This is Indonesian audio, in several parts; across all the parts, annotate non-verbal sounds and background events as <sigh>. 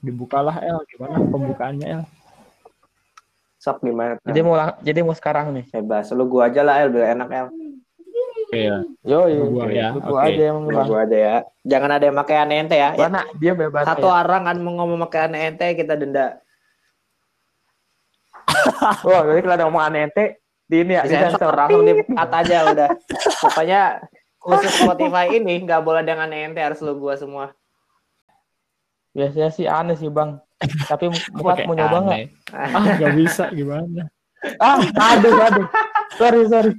Dibukalah El, gimana pembukaannya El? Sok gimana? Jadi mau lang- jadi mau sekarang nih. Bebas. Lu gua aja lah El, biar enak El. Oke ya. Yo, Lu gua ya, Lu gua oke. aja yang Lu bang. gua aja ya. Jangan ada yang pakai aneh ente ya. ya. Mana dia bebas. Satu ya. orang kan mau ngomong pakai aneh ente kita denda. <laughs> Wah, jadi kalau ada ngomong aneh ente di ini ya, di sensor. langsung di cut aja udah. Pokoknya khusus Spotify ini nggak boleh dengan aneh ente harus lu gua semua. Biasanya sih aneh sih bang. Tapi <laughs> muka Pakai mau nyoba nggak? Ah, nggak bisa gimana? Ah, aduh, aduh. Sorry, sorry.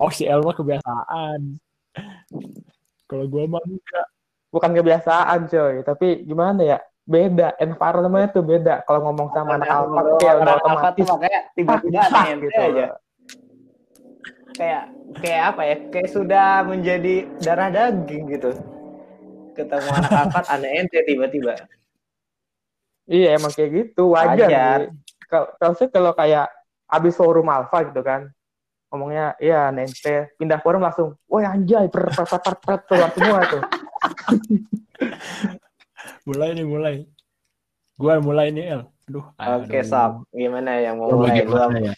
oh si El mah kebiasaan. Kalau gua mah enggak. Bukan kebiasaan coy, tapi gimana ya? Beda, environment tuh beda. Kalau ngomong sama anak alpha Ngobrol kayak udah otomatis tuh makanya tiba-tiba ah, aneh gitu. aja. Kayak kayak apa ya? Kayak sudah menjadi darah daging gitu. Ketemu anak angkat <laughs> aneh ente tiba-tiba. Iya, emang kayak gitu, wajar. Kalau kalau sih kalau kayak abis forum alpha gitu kan, ngomongnya iya nente pindah forum langsung, woi anjay, per per per per, per keluar semua tuh. <laughs> Mulai nih mulai. Gua mulai nih El. Aduh. Oke, aduh. Sob. Gimana yang mau mulai? Gua ya?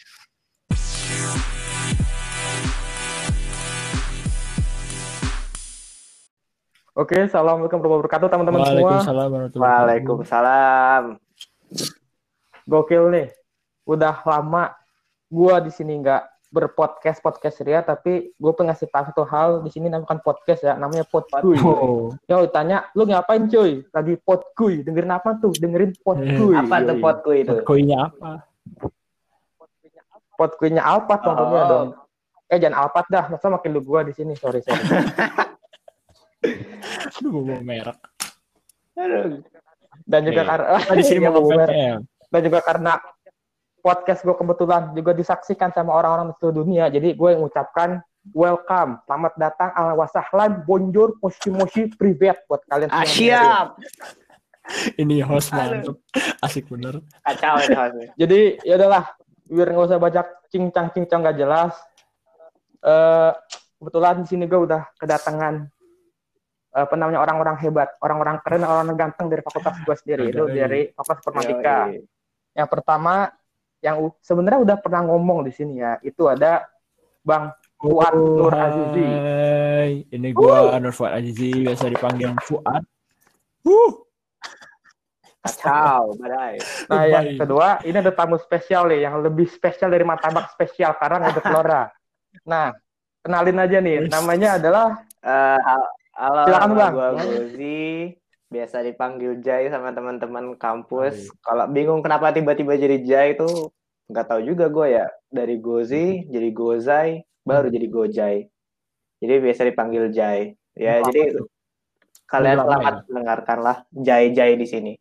Oke, assalamualaikum warahmatullahi wabarakatuh teman-teman semua. Waalaikumsalam warahmatullahi wabarakatuh. Waalaikumsalam. Gokil nih, udah lama gua di sini nggak berpodcast podcast ria, tapi gue pengen ngasih tahu satu hal di sini namanya bukan podcast ya, namanya podkuy. Oh, Yo, tanya, lu ngapain cuy? Lagi podkuy, dengerin apa tuh? Dengerin podkuy. Apa tuh potku itu? koinnya apa? Podkuynya Alpat tentunya Oh. dong. Eh jangan Alpat dah, masa makin lu gua di sini, sorry sorry. <laughs> Aduh, gua mau merek. Aduh. Dan juga karena Ah, di sini mau. PPL. dan juga karena podcast gue kebetulan juga disaksikan sama orang-orang di seluruh dunia, jadi gue yang mengucapkan welcome, selamat datang, ala wasahlan, bonjour, moshi moshi, privet buat kalian Ah, semua. siap. Ini host mantep. Asik bener. Kacau ini hostnya. Jadi ya udahlah, biar nggak usah banyak cincang cincang gak jelas. Eh kebetulan di sini gue udah kedatangan apa namanya orang-orang hebat, orang-orang keren, orang-orang ganteng dari fakultas gue sendiri, itu dari fakultas informatika. Yang pertama yang sebenarnya udah pernah ngomong di sini ya, itu ada Bang Fuad Nur Azizi. Hai, ini gua Nur Fuad Azizi, biasa dipanggil Fuad. Uh, Kacau, badai. Nah, yang kedua, ini ada tamu spesial nih, yang lebih spesial dari martabak spesial karena ada Flora. Nah, kenalin aja nih, namanya adalah Eh, halo, Silakan, Bang. gua Gozi. Biasa dipanggil Jai sama teman-teman kampus. Kalau bingung kenapa tiba-tiba jadi Jai itu nggak tahu juga gue ya. Dari Gozi jadi Gozai, baru jadi Gojai. Jadi biasa dipanggil Jai. Ya, Lama jadi tuh. kalian Lama selamat mendengarkanlah Jai-Jai di sini.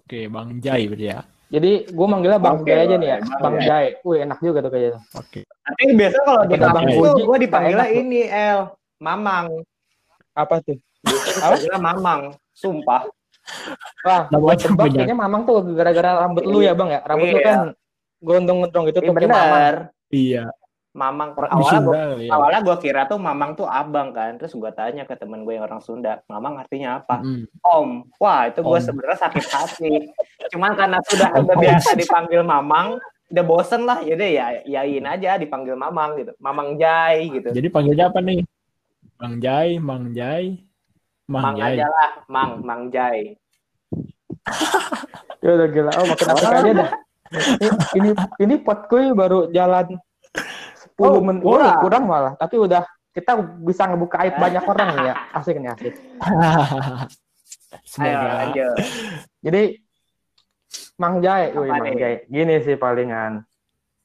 Oke, Bang Jai berarti ya. Jadi gue manggilnya Bang Jai aja nih ya, Bang Bang Jai. Wih enak juga tuh kayaknya. Oke. Tapi biasa kalau di kampus gue dipanggilnya ini El, Mamang. Apa tuh? Dipanggilnya Mamang, sumpah. Wah, Nama buat tebak kayaknya Mamang tuh gara-gara rambut lu ya Bang ya. Rambut lu Iya. kan gondong-gondong gitu Iya tuh Mamang. Iya. Mamang awalnya Sunda gua, kali ya. awalnya gue kira tuh Mamang tuh abang kan. Terus gue tanya ke temen gue yang orang Sunda, Mamang artinya apa? Mm. Om. Wah itu gue Om. sebenarnya sakit hati. Cuman karena sudah <laughs> udah biasa dipanggil Mamang, udah bosen lah. Jadi ya yain aja dipanggil Mamang gitu. Mamang Jai gitu. Jadi panggilnya apa nih? Bang Jai, Mang Jai, Mang Mang Jai. aja lah, Mang, Mang Jai. <laughs> Ya udah gila. Oh, makin asik aja dah. Ini ini, ini baru jalan 10 Oh, menit kurang. kurang. malah, tapi udah kita bisa ngebuka aib banyak orang nih ya. <laughs> Asik nih asik. Ayo Semoga. lanjut. Jadi Mang Jai, Apa Mang nih? Jai. Gini sih palingan.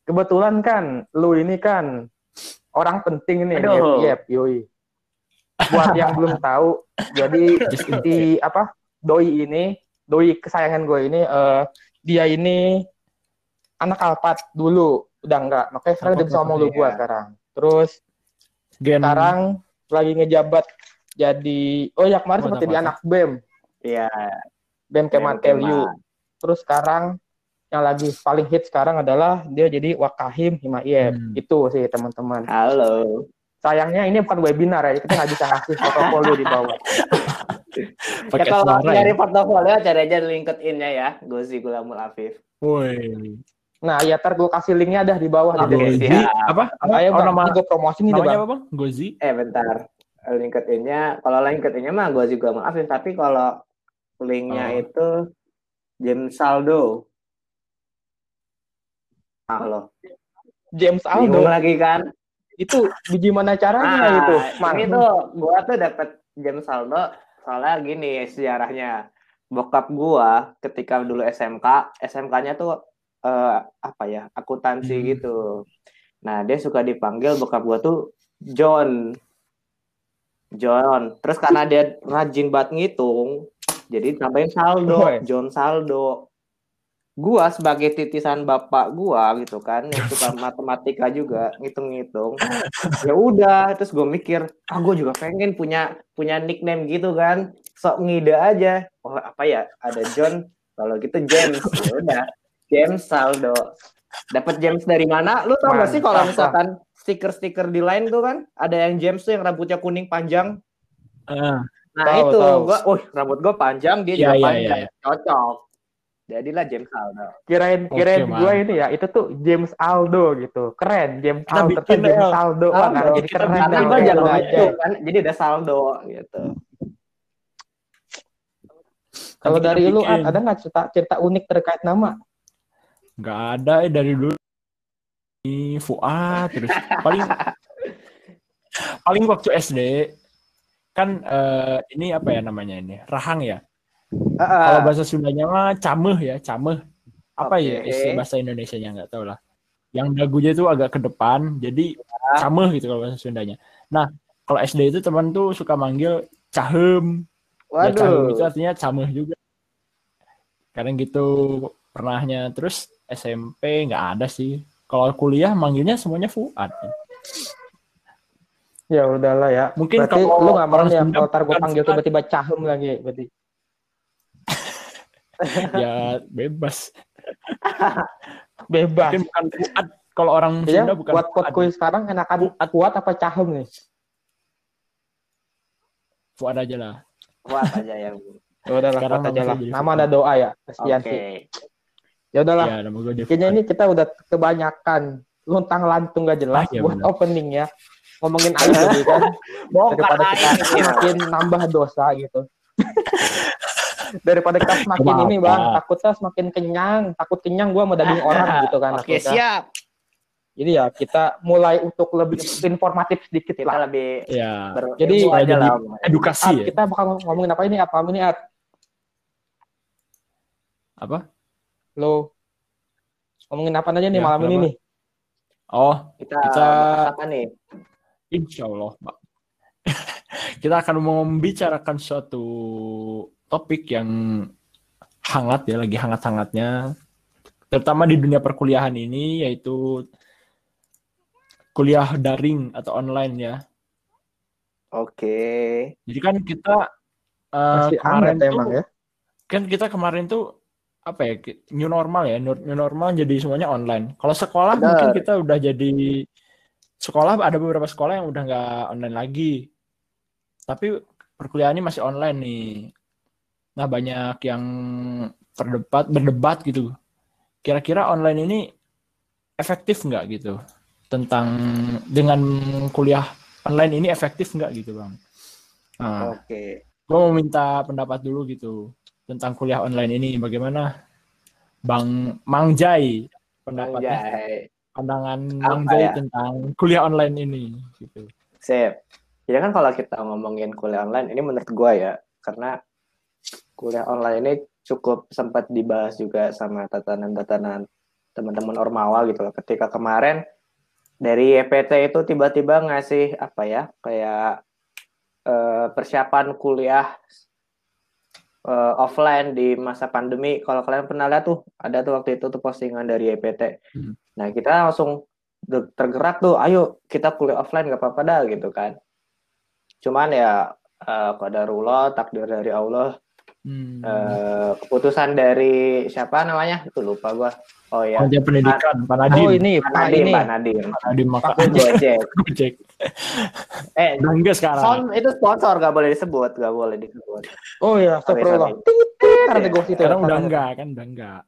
Kebetulan kan lu ini kan orang penting nih, Aduh. yep, yep, yoi. Buat yang belum tahu, jadi di apa? Doi ini, doi kesayangan gue ini eh dia ini anak Alpat dulu, udah enggak. Makanya sekarang dia bisa ngomong lu gua sekarang. Terus Gen sekarang lagi ngejabat jadi oh ya kemarin jadi apa? anak BEM, Iya. BEM. Tell You. Terus sekarang yang lagi paling hit sekarang adalah dia jadi Wakahim Himayet. Hmm. Itu sih teman-teman. Halo. Sayangnya ini bukan webinar ya, kita nggak bisa ngasih <laughs> portofolio di bawah. Ya Pakai kalau suara nyari ya. portofolio cari aja LinkedIn-nya ya, Gozi Gulamul Afif. Woi. Nah, ya ntar gue kasih linknya dah di bawah. Oke, di siap. Gozi apa? Ayo Oh, bang, nama- gue promosi nih Namanya bang. apa bang? Gozi. Eh bentar, LinkedIn-nya, kalau LinkedIn-nya mah Gozi Gulamul Afif, tapi kalau linknya Oh. itu James Saldo. Ah lo, James bingung Aldo lagi kan? Itu gimana caranya Ah, itu? Mang. ini tuh gua tuh dapet James Saldo soalnya gini sejarahnya. Bokap gua ketika dulu SMK, SMK-nya tuh eh, apa ya? akuntansi Hmm. gitu. Nah, dia suka dipanggil bokap gua tuh John. John. Terus karena dia rajin banget ngitung, jadi tambahin saldo. John Saldo. Gua sebagai titisan bapak gua gitu kan, yang <laughs> suka matematika juga, ngitung-ngitung. Ya udah, terus gue mikir, ah gue juga pengen punya punya nickname gitu kan, sok ngide aja. Oh apa ya, ada John, kalau gitu James. Ya udah, James Saldo. Dapat James dari mana? Lu tau gak sih kalau misalkan stiker-stiker di line tuh kan, ada yang James tuh yang rambutnya kuning panjang. Ah, Nah Tahu, itu, tahu. gua, oh rambut gue panjang, dia Iya, juga iya, panjang, iya. cocok. Jadilah James Saldo. Kirain kirain Mang. gue ini ya, itu tuh James Aldo gitu. Keren, James Kita Aldo, bikin James. Aldo. Wah, Saldo. nah, jadi Kita keren. Karena nih, gue jago lu kan, jadi ada saldo gitu. Kalau dari kita lu, bikin. Ad, ada nggak cerita cerita unik terkait nama? nggak ada eh dari dulu. Ini Fuad terus paling paling waktu SD kan eh, ini apa ya namanya ini rahang ya. Kalau bahasa Sundanya mah cameh ya, cameh. Apa ya Oke. istilah bahasa Indonesianya nggak tahu lah. Yang dagunya itu agak ke depan, jadi cameh gitu kalau bahasa Sundanya. Nah, kalau SD itu teman tuh suka manggil cahem. Ya cahem itu Waduh. artinya cameh juga. Kadang gitu pernahnya. Terus SMP nggak ada sih. Kalau kuliah manggilnya semuanya Fuad. Ya udahlah ya. Mungkin Berarti kalau lu nggak mau orang ya Sunda kalau ntar gue panggil tiba-tiba cahem lagi berarti. Ya bebas. <laughs> Bebas. Mungkin bukan Fuad. Kalau orang Ya, Sunda bukan buat Fuad. kuis sekarang enakan kuat apa cahem nih? Fuad aja lah. Kuat aja yang. Ya udahlah, Sekarang kuat aja nama lah. Nama Fuad. ada doa ya, Oke. kasihan sih. Ya udahlah, Ya, kayaknya ini kita udah kebanyakan luntang lantung gak jelas Ah, iya buat benar. opening ya. Ngomongin air jadi kan <laughs> Mau daripada kita gitu. semakin nambah dosa gitu. Daripada kita <laughs> semakin Apa-apa. ini bang, takutnya semakin kenyang, takut kenyang gua sama daging <laughs> orang gitu kan. Oke, takutnya. siap. Jadi ya kita mulai untuk lebih informatif sedikit Kita lah. lebih Ya, ber- Jadi- aja lah. edukasi Ad, ya. kita bakal ngomongin apa ini? Apa ini? Ad? Apa? Lo ngomongin apa aja nih Ya, malam ini kenapa? nih? Oh, Kita, Kita- apa nih? insya Allah, Pak. <laughs> kita akan membicarakan suatu topik yang hangat ya, lagi hangat-hangatnya, terutama di dunia perkuliahan ini, yaitu kuliah daring atau online ya. Oke. Jadi kan kita eh, Masih kemarin tuh, emang ya. kan kita kemarin tuh apa ya new normal ya new new normal jadi semuanya online kalau sekolah Benar. mungkin kita udah jadi sekolah ada beberapa sekolah yang udah nggak online lagi tapi perkuliahan ini masih online nih nah banyak yang berdebat berdebat gitu kira-kira online ini efektif nggak gitu tentang dengan kuliah online ini efektif nggak gitu bang nah Oke. gue mau minta pendapat dulu gitu tentang kuliah online ini bagaimana Bang Mang Jai pendapatnya Anjay. pandangan Apa Mang Jai ya? tentang kuliah online ini gitu. Sip. Ya kan kalau kita ngomongin kuliah online ini menurut gua ya, karena kuliah online ini cukup sempat dibahas juga sama tatanan-tatanan teman-teman Ormawa gitu loh. Ketika kemarin dari EPT itu tiba-tiba ngasih apa ya, kayak eh, persiapan kuliah eh, offline di masa pandemi. Kalau kalian pernah lihat tuh, ada tuh waktu itu tuh postingan dari EPT. Hmm. Nah, kita langsung tergerak tuh, ayo kita kuliah offline gak apa-apa dah gitu kan. Cuman ya eh, qadarullah, takdir dari Allah, Hmm. Eh, keputusan dari siapa namanya? Itu lupa gua. Oh ya. Panitia pendidikan, Pak Nadim. Oh ini, Pak ini. Pak Nadim. Pak Nadim maka Gojek. <laughs> Gojek. Eh, enggak sekarang. sound itu sponsor gak boleh disebut, gak boleh disebut. Oh iya, astagfirullah. Karena ghost itu. Sekarang udah enggak kan, udah enggak.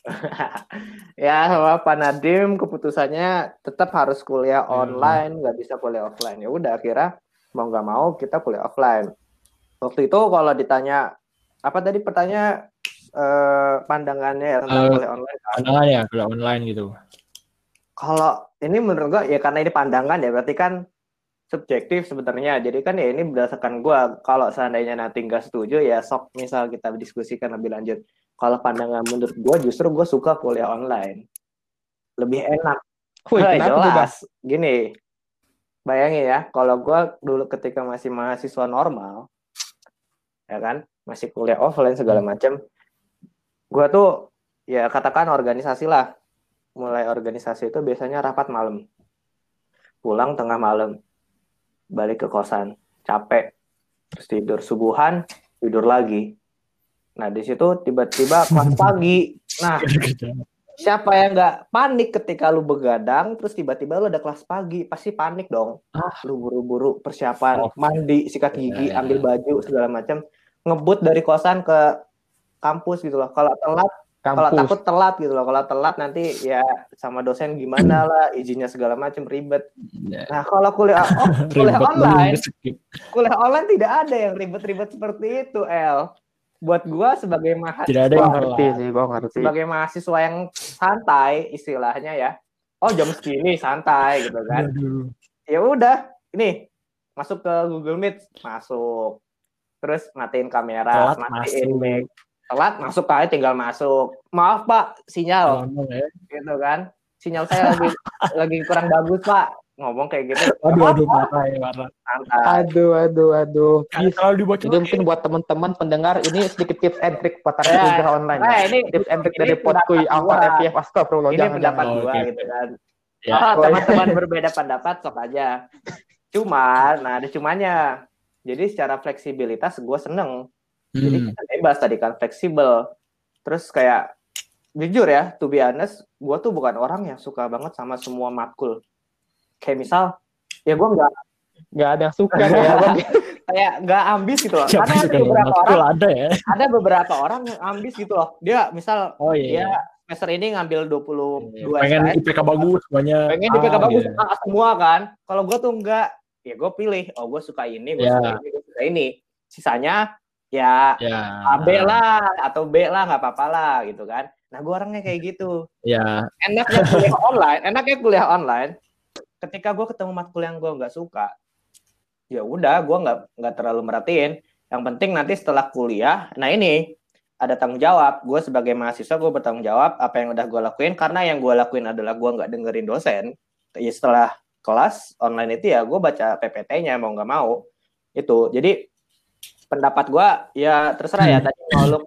<laughs> ya sama Pak Nadim keputusannya tetap harus kuliah Hmm. online, nggak bisa kuliah offline. Ya udah akhirnya mau nggak mau kita kuliah offline. Waktu itu kalau ditanya apa tadi pertanyaan eh, pandangannya ya tentang Eh, kuliah online. Pandangan ya kuliah online gitu. Kalau ini menurut gua ya karena ini pandangan ya berarti kan subjektif sebenarnya. Jadi kan ya ini berdasarkan gua. Kalau seandainya nanti nggak setuju ya sok misal kita diskusikan lebih lanjut. Kalau pandangan menurut gua justru gua suka kuliah online. Lebih enak. Wih, Nah, tuh, jelas. Gini, bayangin ya, kalau gua dulu ketika masih mahasiswa normal, ya kan, masih kuliah offline segala macam, gua tuh ya katakan organisasi lah. Mulai organisasi itu biasanya rapat malam, pulang tengah malam, balik ke kosan, capek, terus tidur. Subuhan, tidur lagi. Nah di situ tiba-tiba kelas <laughs> pagi. Nah siapa yang nggak panik ketika lu begadang terus tiba-tiba lu ada kelas pagi pasti panik dong. Ah. lu buru-buru persiapan mandi sikat gigi Ya, ya, ambil baju segala macam ngebut dari kosan ke kampus gitu loh. Kalau telat kalau Kampus. takut telat gitu loh. Kalau telat nanti ya sama dosen gimana <clears throat> lah izinnya segala macam ribet. Ya, nah kalau kuliah oh, <laughs> kuliah online kuliah online tidak ada yang ribet-ribet seperti itu El. Buat gua sebagai mahasiswa Tidak ada yang ngerti sih, gua ngerti. sebagai mahasiswa yang santai istilahnya ya. Oh jam segini santai gitu kan. Ya udah ini masuk ke Google Meet. Masuk terus matiin kamera Telat matiin masuk. mic telat masuk aja tinggal masuk maaf pak sinyal ya. gitu kan sinyal saya lagi <laughs> lagi kurang bagus pak ngomong kayak gitu Aduh, aduh, parah ya, parah. Aduh, aduh, aduh. Kalau dibaca Jadi mungkin buat teman-teman pendengar ini sedikit tips and trick buat Ya, kuliah online. nah ya. ini Tips and trick dari Podkuy Alfa gua. FPF Astagfirullah. ini Jangan, pendapat jangan. Oh, gua oke. gitu kan Ya. oh teman-teman berbeda pendapat sok aja cuman nah ada cumanya jadi secara fleksibilitas gue seneng Jadi Hmm. kita bebas tadi kan fleksibel. Terus kayak jujur ya, to be honest, gue tuh bukan orang yang suka banget sama semua matkul. Kayak misal, ya gue nggak Nggak ada yang suka ya. <laughs> Kayak nggak ambis gitu loh. Siapa Karena ada beberapa orang, ada ya? ada beberapa orang yang ambis gitu loh. Dia misal Oh dia iya. semester ini ngambil 22 Pengen IPK bagus semuanya. pengen di PK Ah, bagus iya. A semua kan. Kalau gue tuh enggak, ya gue pilih. Oh gue suka ini, gue Ya. suka ini, gue suka ini. Sisanya ya Ya. A, B lah atau B lah nggak apa-apa lah gitu kan. Nah gue orangnya kayak gitu. Ya. Enaknya kuliah online, enaknya kuliah online. Ketika gue ketemu matkul yang gue nggak suka, ya udah gue nggak nggak terlalu merhatiin. Yang penting nanti setelah kuliah, nah ini ada tanggung jawab. Gue sebagai mahasiswa gue bertanggung jawab apa yang udah gue lakuin karena yang gue lakuin adalah gue nggak dengerin dosen. Ya setelah kelas online itu ya gue baca PPT-nya mau nggak mau itu. Jadi pendapat gue ya terserah ya. Tadi kalau lu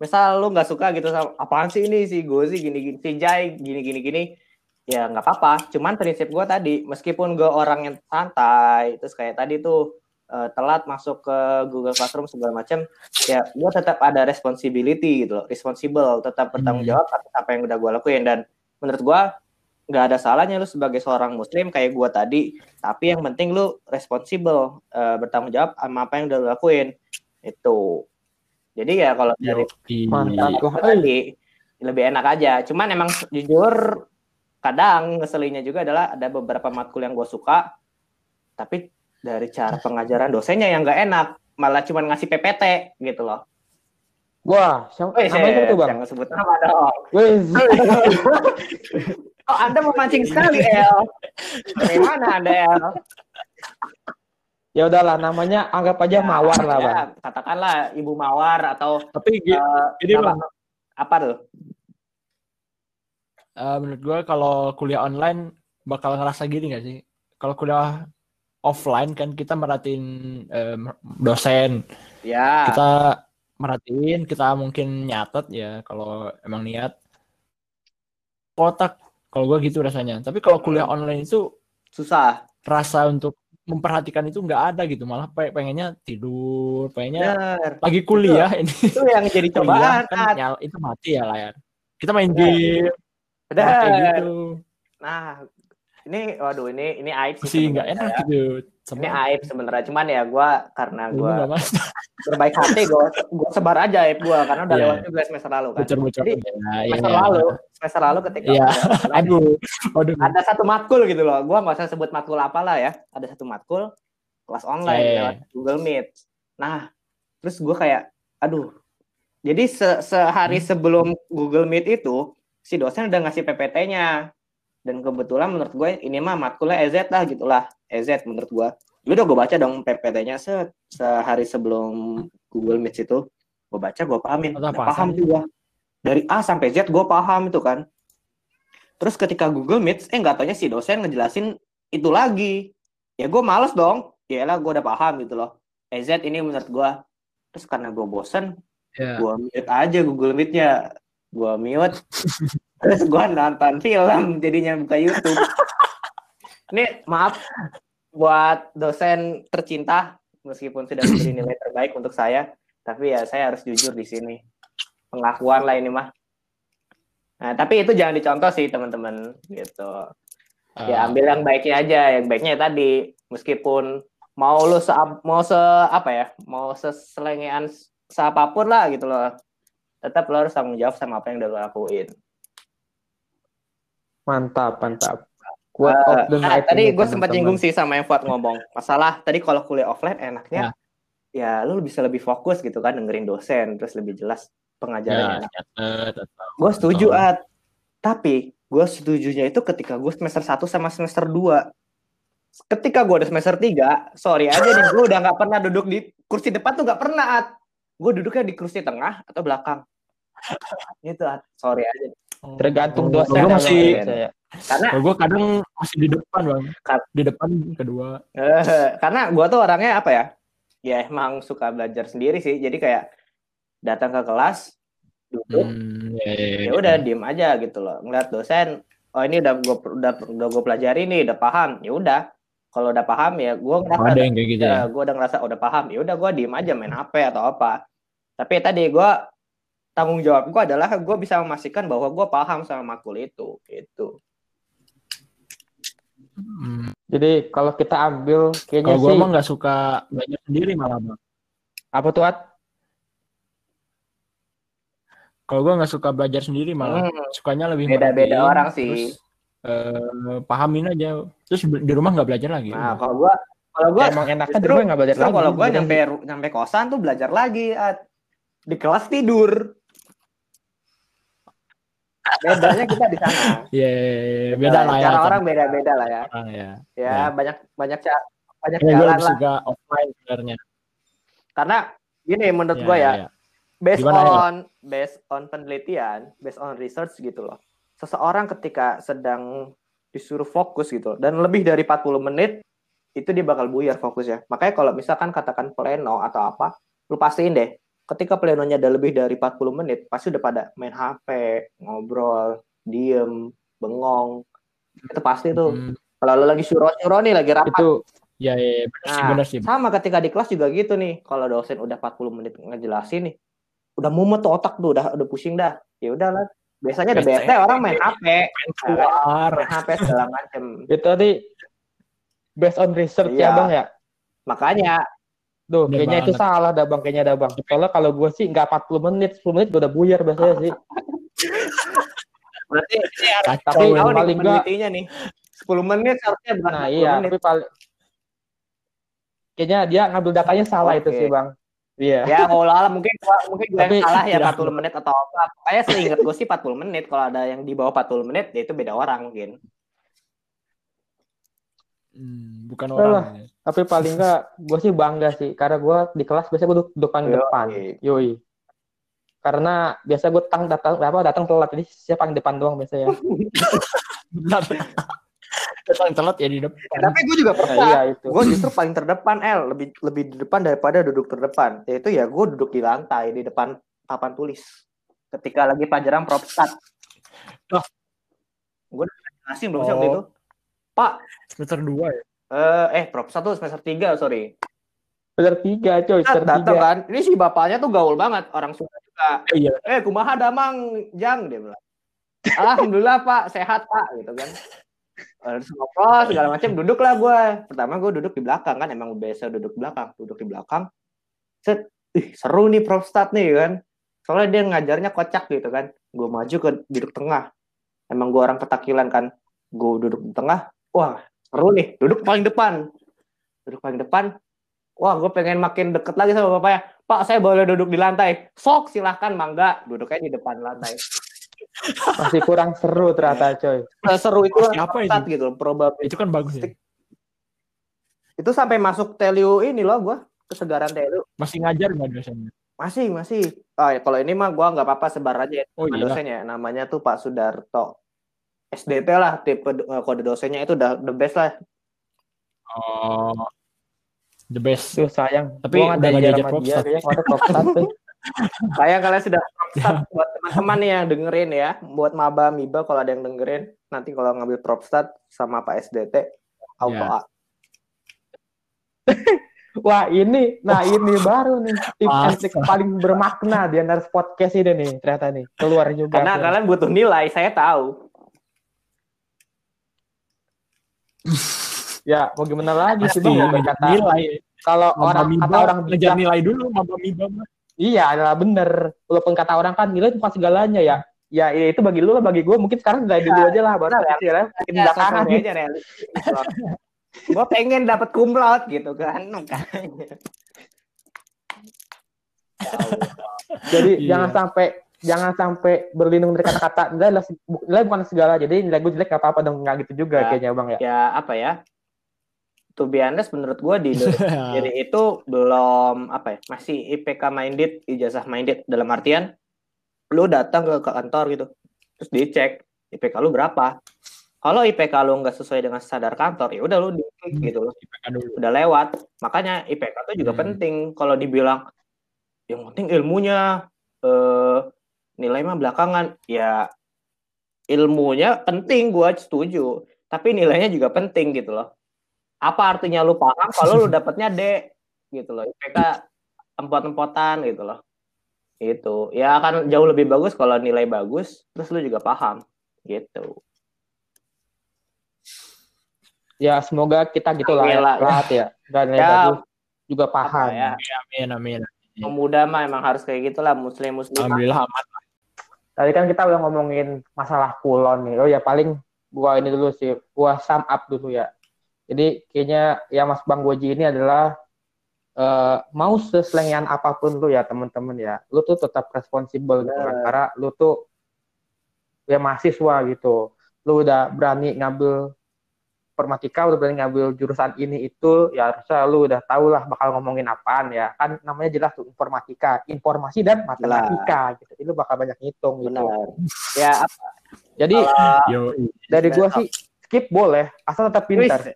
misal lu nggak suka gitu sama apaan sih ini si Gozi gini gini si Jai gini gini gini ya nggak apa-apa cuman prinsip gue tadi meskipun gue orang yang santai terus kayak tadi tuh eh, telat masuk ke Google Classroom segala macam ya gue tetap ada responsibility gitu loh responsible tetap bertanggung Hmm. jawab atas apa yang udah gue lakuin dan menurut gue nggak ada salahnya lu sebagai seorang muslim kayak gue tadi tapi yang penting lu responsible eh, bertanggung jawab sama apa yang udah lu lakuin itu jadi ya kalau dari. Mantap. Tadi lebih enak aja. Cuman emang jujur kadang ngeselinnya juga adalah ada beberapa matkul yang gue suka, tapi dari cara pengajaran dosennya yang nggak enak, malah cuman ngasih PPT gitu loh. Wah, siapa Wih, namanya siapa tuh, Bang? jangan sebut nama dong. <laughs> Oh, Anda memancing sekali, El. Dari mana Anda, El? ya udahlah namanya anggap aja Mawar lah, Ya, Bang. katakanlah Ibu Mawar atau Tapi gi- eh, ini apa, bang, apa tuh? eh, menurut gue kalau kuliah online bakal ngerasa gini gak sih? Kalau kuliah offline kan kita merhatiin em, dosen, Ya, kita merhatiin, kita mungkin nyatet ya kalau emang niat. Kotak, kalau gue gitu rasanya. Tapi kalau kuliah online itu susah. rasa untuk memperhatikan itu nggak ada gitu malah pe- pengennya tidur pengennya Bener. lagi kuliah <laughs> ini Itu yang jadi cobaan. kan nyala- itu mati ya layar kita main Ya. game Bener. kayak gitu Nah, ini waduh ini ini aib sih masih nggak enak gitu Ini aib sebenarnya cuman ya gua karena gua mas <laughs> berbaik hati gua gua sebar aja aib gua karena udah Iya. lewat juga semester lalu kan. bocor-bocor Jadi, ya, ya, Semester ya. lalu, semester lalu ketika Iya. udah mulai, <laughs> aduh aduh ada satu matkul gitu loh. Gua nggak usah sebut matkul apalah ya. Ada satu matkul kelas online Eh. lewat Google Meet. Nah, terus gua kayak aduh. Jadi se- sehari Hmm. sebelum Google Meet itu si dosen udah ngasih PPT-nya. Dan kebetulan menurut gue ini mah matkulnya EZ lah gitulah. EZ menurut gua. Ya udah gue baca dong PPT-nya se sehari sebelum Google Meet itu. Gue baca, gue pahamin. Udah paham gua. Dari A sampai Z gue paham itu kan. Terus ketika Google Meet, eh nggak taunya si dosen ngejelasin itu lagi. Ya gue males dong. Ya lah gue udah paham gitu loh. EZ ini menurut gue. Terus karena gue bosen, ya. gue mute aja Google Meet-nya. Gue mute. <laughs> Terus gue nonton film jadinya buka YouTube. <laughs> Ini maaf buat dosen tercinta meskipun sudah memberi nilai terbaik untuk saya, tapi ya saya harus jujur di sini. Pengakuan lah ini mah. Nah, tapi itu jangan dicontoh sih teman-teman gitu. Ya Ah, ambil yang baiknya aja, yang baiknya ya tadi meskipun mau lu se mau se apa ya, mau seselengean seapapun lah gitu loh. Tetap lo harus tanggung jawab sama apa yang udah lo lakuin. Mantap, mantap. Quote Eh, of the nah, night tadi ini, gue sempat nyinggung sih sama yang Fuad ngomong. Masalah tadi kalau kuliah offline enaknya ya lu bisa lebih fokus gitu kan dengerin dosen terus lebih jelas ya, pengajarannya. nyatet, atau gue setuju. At. Tapi gue setujunya itu ketika gue semester 1 sama semester 2. Ketika gue udah semester 3, sorry aja nih, gue udah nggak pernah duduk di kursi depan tuh nggak pernah, At. Gue duduknya di kursi tengah atau belakang. <laughs> Gitu, At. Sorry aja. Tergantung Oh, dosen. ya, masih- saya. Karena gue kadang masih di depan bang, Kar- di depan kedua. eh, karena gue tuh orangnya apa ya? Ya emang suka belajar sendiri sih. Jadi kayak datang ke kelas, duduk, Hmm, ya, ya, ya. ya udah diem aja gitu loh ngeliat dosen oh ini udah gue udah udah gue pelajari nih udah paham ya udah kalau udah paham ya gue Oh, ngerasa ada yang kayak gitu ya. ya, gue udah ngerasa udah paham ya udah gue diem aja main hp atau apa tapi tadi gue tanggung jawab gue adalah gue bisa memastikan bahwa gue paham sama makul itu gitu Hmm. Jadi kalau kita ambil kayaknya Kalau gue sih emang nggak suka belajar sendiri malah bang. apa tuh At? Kalau gue nggak suka belajar sendiri malah, Hmm, sukanya lebih beda-beda orang sih terus, eh, pahamin aja, terus di rumah nggak belajar lagi. nah kalau gue kalau gue Emang enaknya di rumah nggak belajar lagi. kalau gue nyampe nyampe kosan tuh belajar lagi At. di kelas tidur bedanya kita di sana Iya, beda lah ya. cara cara orang beda-beda lah ya orang ya. ya Ya. banyak banyak ca- banyak Ya, jalan lah suka offline sebenarnya. karena gini menurut Ya, gue ya, ya. based Gimana ya? on based on penelitian based on research gitu loh seseorang ketika sedang disuruh fokus gitu dan lebih dari 40 menit itu dia bakal buyar fokusnya makanya kalau misalkan katakan pleno atau apa lu pastiin deh ketika plenonya ada lebih dari 40 menit pasti udah pada main HP ngobrol diem bengong itu pasti tuh Hmm, kalau lu lagi suruh-suruh nih lagi rapat Itu ya, ya, ya, benar sih, Nah, benar sih. sama ketika di kelas juga gitu nih. Kalau dosen udah 40 menit ngejelasin nih, udah mumet tuh otak tuh, udah udah pusing dah. Ya udahlah. Biasanya udah Bete. orang main HP, Keluar. main HP segala macem. itu tadi based on research Iya. ya Bang ya. Makanya Duh, Bener kayaknya itu banget. salah dah Bang, kayaknya dah Bang. Soalnya kalau gue sih nggak 40 menit, 10 menit gue udah buyar biasanya sih. <laughs> berarti ini harus Tapi tahu paling penelitinya nih. 10 menit harusnya bukan Nah 40 iya, menit. tapi paling kayaknya dia ngambil datanya salah itu Oke. sih Bang. Iya. Ya kalau lah mungkin mungkin gue yang salah ya tidak. 40 menit atau apa. Kayak seingat gue sih 40 menit. Kalau ada yang di bawah 40 menit ya itu beda orang mungkin. Hmm, bukan Alah. orang. ya. Tapi paling nggak, gue sih bangga sih, karena gue di kelas biasa gue duduk, paling Yoi. depan, yoi. Karena biasa gue datang datang apa datang telat, jadi siapa paling depan doang biasanya. Benar. <laughs> Datang telat ya di depan. Ya, tapi gue juga Nah, pernah. iya itu. gue justru paling terdepan L lebih lebih di depan daripada duduk terdepan yaitu ya gue duduk di lantai di depan papan tulis ketika lagi pelajaran propstat Loh. gue udah jelasin belum sih Oh. waktu itu pak Semester 2 ya. Eh, eh prop satu semester 3, sorry. Semester tiga coy, Nah, semester datang tiga. kan. Ini si bapaknya tuh gaul banget, orang Sunda juga. Iya. Eh, kumaha damang, Jang dia bilang. Alhamdulillah Pak, sehat Pak, gitu kan. Eh, Terus ngobrol segala macam, duduklah gue. Pertama gue duduk di belakang kan, emang biasa duduk di belakang, duduk di belakang. Set, ih seru nih Propstat nih kan. Soalnya dia ngajarnya kocak gitu kan. Gue maju ke duduk tengah. Emang gue orang petakilan kan. Gue duduk di tengah, wah seru nih, duduk paling depan. Duduk paling depan, wah gue pengen makin deket lagi sama bapaknya. Pak, saya boleh duduk di lantai. Sok, silahkan, mangga. Duduknya di depan lantai. Masih kurang seru ternyata coy. Eh, seru itu apa itu? gitu, probabilitas. Itu kan bagus ya. Itu sampai masuk telu ini loh gue, kesegaran telu. Masih ngajar nggak dosennya? Masih, masih. Ah, ya, kalau ini mah gue nggak apa-apa sebar aja ya. Oh iya. dosennya. Namanya tuh Pak Sudarto. SDT lah, tipe eh, kode dosennya itu udah the best lah. Oh, the best. Tuh sayang. Tapi Gua nggak diajar sama dia, Propstat. kayaknya kemarin Propstat tuh. <laughs> Saya kalian sudah propstat buat teman-teman yang dengerin ya, buat maba miba kalau ada yang dengerin, nanti kalau ngambil propstat sama Pak SDT, auto. A. Wah ini, nah ini baru nih tips paling bermakna di antara podcast ini nih ternyata nih keluar juga. Karena kalian butuh nilai, saya tahu. Ya mau gimana lagi sih bang? ngejar Berkata nilai. kalau orang miba, kata orang bijak, nilai dulu, maba miba iya adalah bener. Walaupun kata orang kan nilai itu bukan segalanya ya. Ya, ya itu bagi lu lah, bagi gue mungkin sekarang nilai dulu aja lah, baru benar, nanti ya, makin Ya, belakangan. sosok aja. <laughs> Gue pengen dapat cum laude gitu kan. Ya. Jadi Iya. jangan sampai jangan sampai berlindung dari kata-kata nilai adalah bu- nilai bukan segala. Jadi nilai gue jelek gak apa-apa dong nggak gitu juga Ya. kayaknya bang ya. ya apa ya? To be honest, menurut gue di Jadi <laughs> itu belum apa ya, masih IPK minded, ijazah minded dalam artian lu datang ke, ke kantor gitu, terus dicek IPK lu berapa. Kalau IPK lu nggak sesuai dengan standar kantor, ya udah lu di gitu loh, IPK dulu. udah lewat. Makanya IPK itu juga Hmm. penting. Kalau dibilang yang penting ilmunya, eh, nilai mah belakangan, ya ilmunya penting, gua setuju. Tapi nilainya juga penting gitu loh. Apa artinya lu paham kalau lu dapatnya D gitu loh. IPK empot-empotan gitu loh. Itu. Ya akan jauh lebih bagus kalau nilai bagus terus lu juga paham gitu. Ya semoga kita gitu lah ya, lah, ya. Dan nilai Ya, bagus juga paham. Ya? Amin, amin. Pemuda mah emang harus kayak gitulah muslim muslim. Alhamdulillah. Tadi kan kita udah ngomongin masalah kulon nih. Oh ya paling gua ini dulu sih, gua sum up dulu ya. Jadi kayaknya ya Mas Bang Goji ini adalah eh, mau seslengian apa pun lu ya teman-teman ya, lu tuh tetap responsibel gitu kan. Karena lu tuh ya mahasiswa gitu. Lu udah berani ngambil informatika, udah berani ngambil jurusan ini itu, ya harusnya lu udah tahu lah bakal ngomongin apaan ya. Kan namanya jelas tuh informatika, informasi dan matematika gitu. Itu bakal banyak ngitung gitu. Benar. Ya apa? Jadi Yo, dari gua sih skip boleh, asal tetap pintar. <laughs>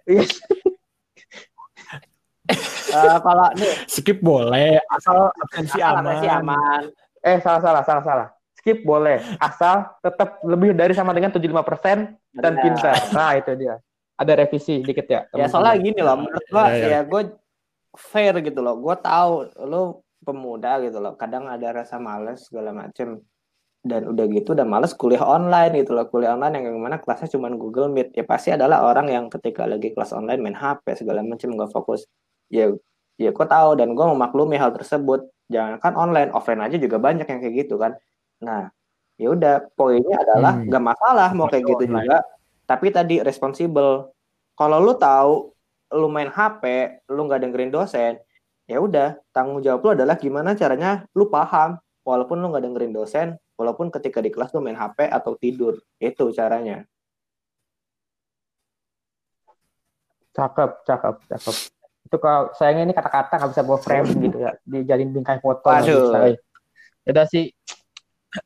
Eh, kalau nih skip boleh, asal absensi asal aman. aman. eh salah salah salah salah. Skip boleh, asal tetap lebih dari sama dengan 75% dan Benar. pintar. Nah, itu dia. Ada revisi dikit ya. Ya soalnya gini loh, menurut gua Ya, ya. ya gue fair gitu loh. Gue tahu lu pemuda gitu loh. Kadang ada rasa males segala macem. Dan udah gitu udah males kuliah online gitu loh. Kuliah online yang mana kelasnya cuma Google Meet. Ya pasti adalah orang yang ketika lagi kelas online main HP segala macem nggak fokus. Ya ya gue tahu dan gue memaklumi hal tersebut. Jangan kan online, offline aja juga banyak yang kayak gitu kan. Nah, ya udah poinnya adalah Hmm. nggak masalah mau kayak gitu Online. juga. Tapi tadi responsibel kalau lu tahu lu main HP, lu nggak dengerin dosen, ya udah tanggung jawab lu adalah gimana caranya lu paham walaupun lu nggak dengerin dosen, walaupun ketika di kelas lu main HP atau tidur, itu caranya. Cakep, cakep, cakep. Itu kalau sayangnya ini kata-kata nggak bisa bawa frame gitu ya. Dijadiin bingkai foto. Waduh. bisa, eh. Ya udah sih.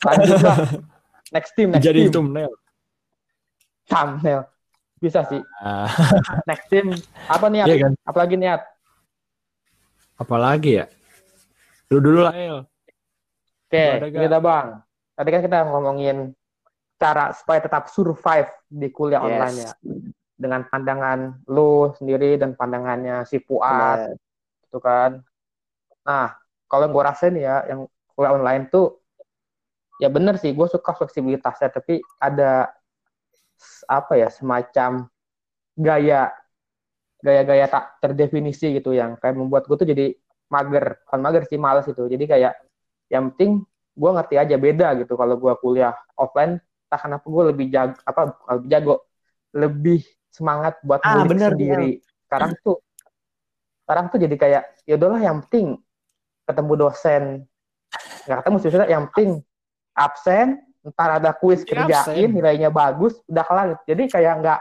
Lanjut lah. <laughs> Next team, next Jadi team. thumbnail. Thumbnail. Bisa sih. Ah, Next team. Apa nih? iya kan? Apalagi niat? Apalagi ya? Lu dulu lah. Oke, gak? kita bang. Tadi kan kita ngomongin cara supaya tetap survive di kuliah Yes. online ya. dengan pandangan lu sendiri dan pandangannya si Fuad gitu kan nah kalau yang gue rasain ya yang kuliah online tuh ya bener sih gue suka fleksibilitasnya tapi ada apa ya semacam gaya gaya-gaya tak terdefinisi gitu yang kayak membuat gue tuh jadi mager. Kan mager sih males itu jadi kayak yang penting gue ngerti aja beda gitu kalau gue kuliah offline. Tak kenapa gue lebih jago apa lebih jago lebih semangat buat ah, bener, sendiri. bener. sekarang tuh sekarang tuh jadi kayak ya udahlah yang penting ketemu dosen. Nggak ketemu sih yang penting absen ntar ada kuis kerjain nilainya bagus udah kelar. Jadi kayak nggak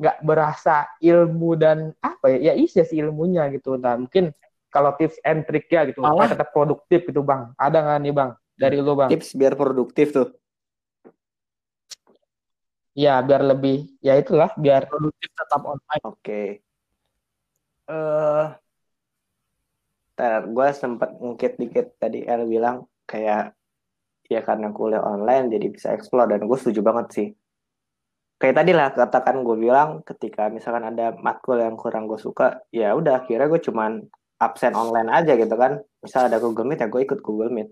nggak berasa ilmu dan apa ya ya isi sih ilmunya gitu. Dan mungkin kalau tips and trick ya gitu supaya tetap produktif gitu bang. Ada nggak nih bang dari lu bang? Tips biar produktif tuh. Ya biar lebih ya itulah biar produktif tetap online. Oke. Okay. uh, eh, gue sempat ngungkit dikit tadi El bilang kayak ya karena kuliah online jadi bisa explore dan gue setuju banget sih. Kayak tadi lah katakan gue bilang ketika misalkan ada matkul yang kurang gue suka ya udah akhirnya gue cuman absen online aja gitu kan. Misal ada Google Meet ya gue ikut Google Meet.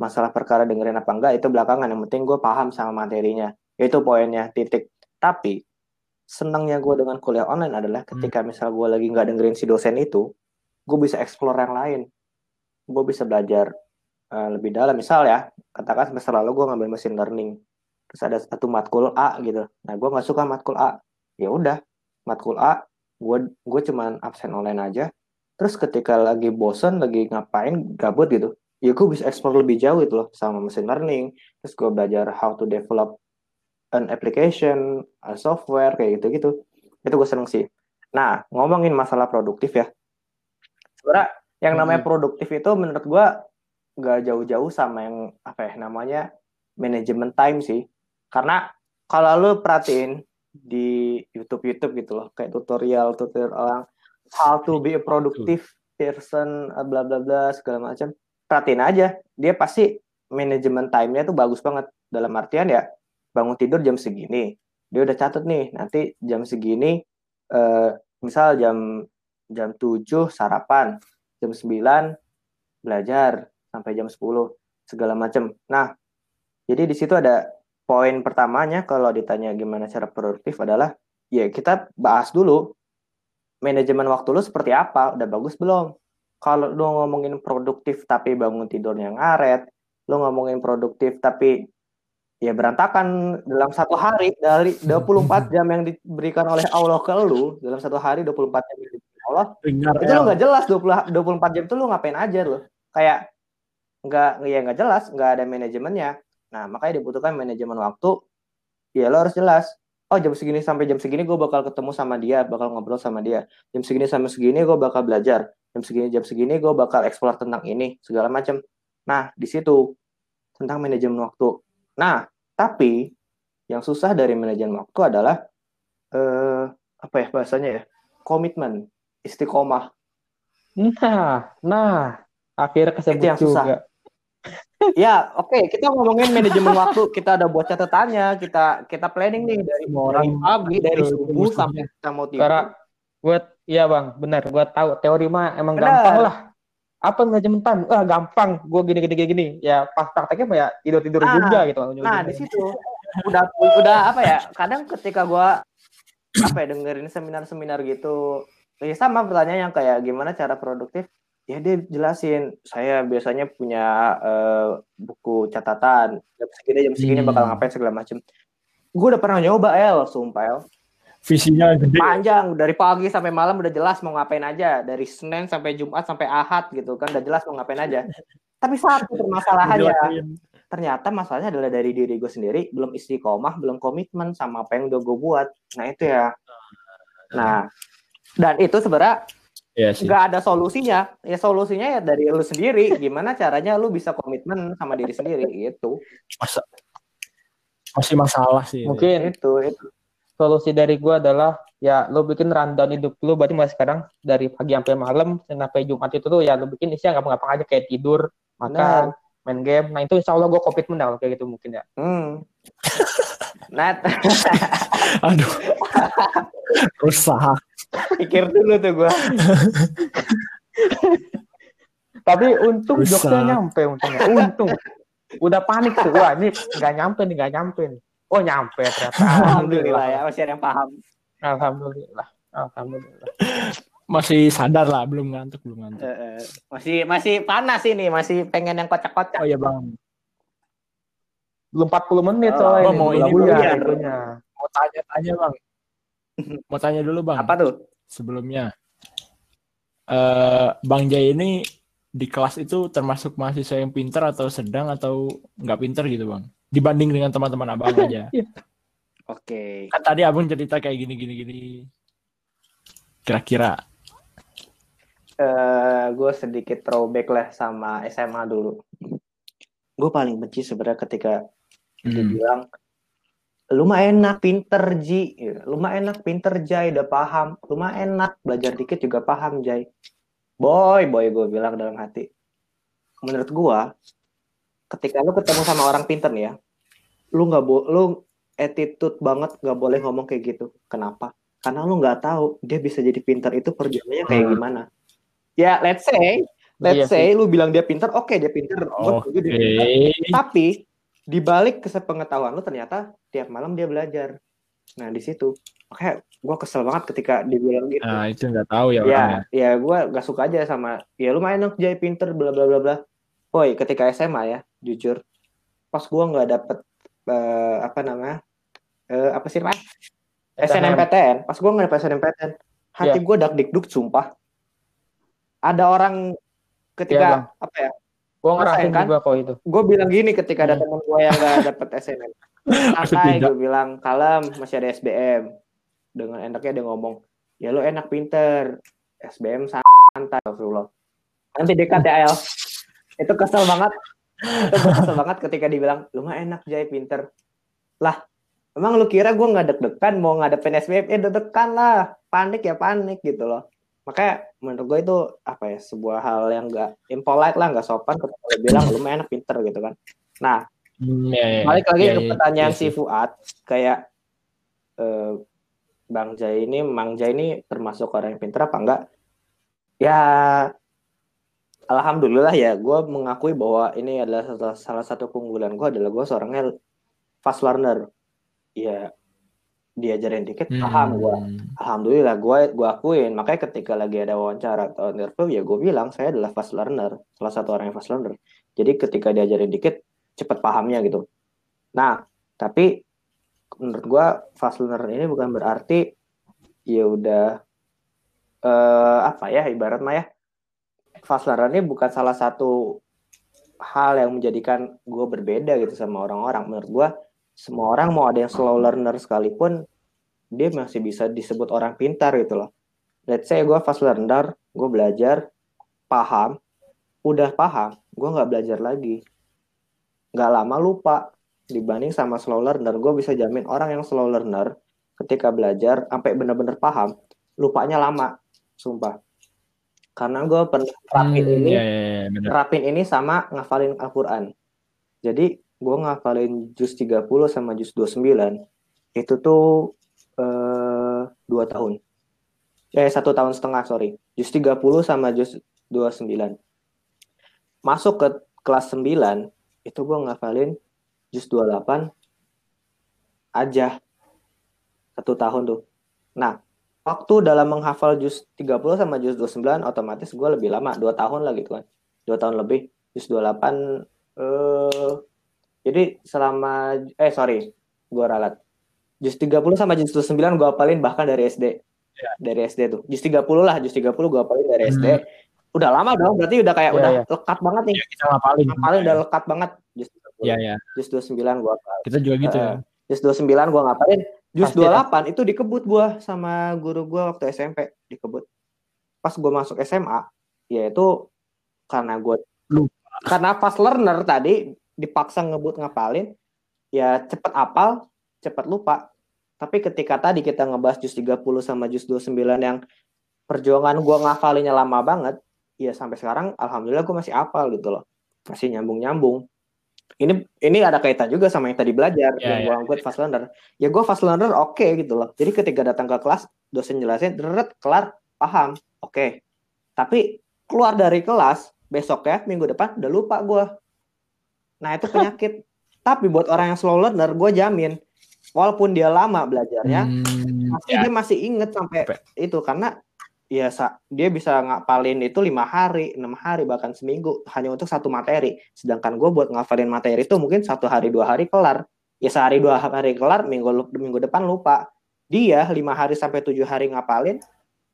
Masalah perkara dengerin apa enggak itu belakangan. Yang penting gue paham sama materinya. Itu poinnya titik. Tapi senangnya gue dengan kuliah online adalah ketika hmm. misal gue lagi nggak dengerin si dosen itu gue bisa explore yang lain. Gue bisa belajar uh, lebih dalam. Misal ya katakan semester lalu gue ngambil mesin learning terus ada satu matkul A gitu. Nah gue nggak suka matkul A. Ya udah matkul A gue gue cuman absen online aja. Terus ketika lagi bosen lagi ngapain gabut gitu ya gue bisa explore lebih jauh itu loh sama mesin learning. Terus gue belajar how to develop an application a software kayak gitu gitu itu gue seneng sih. Nah ngomongin masalah produktif ya. Sebenarnya yang namanya hmm. produktif itu menurut gue gak jauh-jauh sama yang apa ya namanya manajemen time sih karena kalau lu perhatiin di YouTube YouTube gitu loh, kayak tutorial tutorial orang how to be a productive person, bla bla bla segala macam. Perhatiin aja, dia pasti manajemen time-nya tuh bagus banget. Dalam artian ya bangun tidur jam segini, dia udah catat nih nanti jam segini, eh, misal jam jam 7 sarapan, jam 9 belajar sampai jam 10 segala macam. Nah, jadi di situ ada poin pertamanya kalau ditanya gimana cara produktif adalah ya kita bahas dulu manajemen waktu lu seperti apa, udah bagus belum? Kalau lu ngomongin produktif tapi bangun tidurnya ngaret, lu ngomongin produktif tapi ya berantakan dalam satu hari dari 24 <laughs> jam yang diberikan oleh Allah ke lu dalam satu hari 24 jam yang diberikan Allah itu lu nggak jelas 20 24 jam itu lu ngapain aja lu kayak nggak ya nggak jelas nggak ada manajemennya Nah, makanya dibutuhkan manajemen waktu. Ya, lo harus jelas. Oh, jam segini sampai jam segini gue bakal ketemu sama dia, bakal ngobrol sama dia. Jam segini sampai segini gue bakal belajar. Jam segini jam segini gue bakal eksplor tentang ini, segala macam. Nah, di situ tentang manajemen waktu. Nah, tapi yang susah dari manajemen waktu adalah eh, apa ya bahasanya ya? Komitmen, istiqomah. Nah, nah, akhirnya kesebut Itu yang juga. susah ya, oke, okay. kita ngomongin manajemen waktu. Kita udah buat catatannya, kita kita planning nih dari dari pagi, dari subuh sampai kita mau tidur. Karena buat iya bang, benar. Buat tahu teori mah emang benar. gampang lah. Apa manajemen time? Ah gampang. Gue gini gini gini gini. Ya pas prakteknya mah ya tidur tidur nah, juga gitu. Nah di situ udah udah apa ya? Kadang ketika gue apa ya dengerin seminar-seminar gitu, ya sama pertanyaan yang kayak gimana cara produktif ya dia jelasin saya biasanya punya uh, buku catatan. Jam segini jam segini hmm. bakal ngapain segala macem. Gue udah pernah nyoba El sumpah El. Visinya gede. Panjang dari pagi sampai malam udah jelas mau ngapain aja. Dari Senin sampai Jumat sampai Ahad gitu kan udah jelas mau ngapain aja. Tapi satu permasalahannya ternyata masalahnya adalah dari diri gue sendiri belum istiqomah belum komitmen sama apa yang udah gue buat. Nah itu ya. Nah dan itu sebenarnya Iya sih. Gak ada solusinya. Ya solusinya ya dari lu sendiri. Gimana caranya lu bisa komitmen sama diri sendiri gitu. Masa masih masalah sih. Mungkin itu, itu. Solusi dari gua adalah ya lu bikin rundown hidup lu berarti mulai sekarang dari pagi sampai malam sampai Jumat itu tuh ya lu bikin isinya nggak ngapa aja kayak tidur, makan, nah. main game. Nah itu insya Allah gue komitmen kalau kayak gitu mungkin ya. Hmm. <laughs> Nat. <laughs> Aduh. Rusak. Pikir dulu tuh gue. Tapi untung Rusak. jokesnya nyampe untungnya. Untung. Udah panik tuh. Wah ini nggak nyampe nih, nggak nyampe nih. Oh nyampe ternyata. Alhamdulillah ya masih ada yang paham. Alhamdulillah. Alhamdulillah. Masih sadar lah, belum ngantuk, belum ngantuk. Eh, eh. Masih masih panas ini, masih pengen yang kocak-kocak. Oh iya bang, Belum 40 menit Oh, soalnya. oh, mau ini dulu ya. itunya. mau tanya-tanya bang. <laughs> Mau tanya dulu bang. Apa tuh? Sebelumnya, eh Bang Jai ini di kelas itu termasuk mahasiswa yang pintar atau sedang atau nggak pintar gitu bang? Dibanding dengan teman-teman abang aja. <laughs> Oke. kan tadi abang cerita kayak gini gini gini. Kira-kira. eh gue sedikit throwback lah sama SMA dulu. Gue paling benci sebenarnya ketika dia Hmm. bilang lu mah enak pinter Ji. Lu mah enak pinter Jai. Udah paham. Lu mah enak. Belajar dikit juga paham Jai. Boy boy gue bilang dalam hati. Menurut gue ketika lu ketemu sama orang pinter nih ya lu nggak bo lu attitude banget nggak boleh ngomong kayak gitu. Kenapa? Karena lu nggak tahu dia bisa jadi pinter itu perjuangannya kayak Hmm. gimana. Ya let's say let's Iya say lu bilang dia pinter oke dia pinter. Gua Oke. setuju dia pinter. Tapi di balik kesepengetahuan lu ternyata tiap malam dia belajar. Nah di situ makanya gue kesel banget ketika dibilang gitu. Nah itu nggak tahu ya orangnya. ya, ya gue gak suka aja sama ya lu main enak jai pinter bla bla bla bla. Woi ketika SMA ya jujur pas gue nggak dapet eh, apa namanya eh, apa sih mas SNMPTN pas gue nggak dapet SNMPTN hati Iya. gue dak dikduk sumpah ada orang Bang. ketika apa ya Gue ngerasain Rasain kan? juga kok itu. gue bilang gini ketika ada Hmm. teman gue yang gak dapet SNM santai gue bilang kalem masih ada SBM dengan enaknya dia ngomong ya lu enak pinter. SBM santai Astagfirullah. Nanti dekat ya El itu kesel banget. Itu kesel banget ketika dibilang lu mah enak Jai pinter. Lah emang lu kira gue nggak deg-degan mau ngadepin SBM eh deg-degan lah. Panik ya panik gitu loh makanya menurut gue itu apa ya sebuah hal yang gak impolite lah nggak sopan ketika lu bilang lu enak pinter gitu kan nah Hmm, ya, ya. balik lagi Ya, ke ya, pertanyaan ya, si ya. Fuad kayak eh, Bang Jai ini Mang Jai ini termasuk orang yang pintar apa enggak ya Alhamdulillah ya gue mengakui bahwa ini adalah salah, salah satu keunggulan gue adalah gue seorangnya fast learner ya diajarin dikit paham gue Hmm. Alhamdulillah gue gue akuin. Makanya ketika lagi ada wawancara atau interview ya gue bilang saya adalah fast learner salah satu orang yang fast learner. Jadi ketika diajarin dikit cepat pahamnya gitu. Nah tapi menurut gue fast learner ini bukan berarti ya udah eh, apa ya ibarat mah ya fast learner ini bukan salah satu hal yang menjadikan gue berbeda gitu sama orang-orang. Menurut gue semua orang mau ada yang slow learner sekalipun dia masih bisa disebut orang pintar gitu loh. Let's say gue fast learner, gue belajar, paham, udah paham, gue nggak belajar lagi. Nggak lama lupa. Dibanding sama slow learner, gue bisa jamin orang yang slow learner ketika belajar sampai bener-bener paham, lupanya lama, sumpah. Karena gue pernah terapin Hmm, ini, ya, ya, benar. terapin ini sama ngafalin Al-Quran. Jadi gue ngafalin juz 30 sama juz 29 itu tuh eh, dua tahun. Eh satu tahun setengah sorry. Juz 30 sama juz 29. Masuk ke kelas 9 itu gue ngafalin juz 28 aja satu tahun tuh. Nah waktu dalam menghafal juz 30 sama juz 29 otomatis gue lebih lama dua tahun lah gitu kan dua tahun lebih juz 28 eh jadi selama eh sorry gue ralat juz 30 sama juz 29 gue hafalin bahkan dari SD dari SD tuh juz 30 lah juz 30 gue hafalin dari SD udah lama dong berarti udah kayak Iya, udah iya. lekat banget nih Ya, kita ngapalin. hafalin udah lekat banget juz 30 Ya, ya. juz 29 gue hafal Kita juga gitu. Eh, Jus 29 gua ngapain? Jus Pasti 28 itu dikebut gua sama guru gua waktu SMP dikebut. Pas gua masuk SMA, yaitu karena gua Lupa. karena fast learner tadi dipaksa ngebut ngapalin, ya cepet apal, cepet lupa. Tapi ketika tadi kita ngebahas jus 30 sama jus 29 yang perjuangan gua ngafalinnya lama banget, ya sampai sekarang alhamdulillah gua masih apal gitu loh. Masih nyambung-nyambung. ini ini ada kaitan juga sama yang tadi belajar Ya, yang ya, gue fast learner. Ya gue fast learner oke gitu loh. Jadi ketika datang ke kelas dosen jelasin deret kelar paham oke. Tapi keluar dari kelas besok ya minggu depan udah lupa gue. Nah itu penyakit. Tapi buat orang yang slow learner gue jamin walaupun dia lama belajarnya Hmm, pasti ya. dia masih inget sampai Sampai. itu karena ya sa- dia bisa ngapalin itu lima hari enam hari bahkan seminggu hanya untuk satu materi sedangkan gue buat ngafalin materi itu mungkin satu hari dua hari kelar ya sehari dua hari kelar minggu minggu depan lupa dia lima hari sampai tujuh hari ngapalin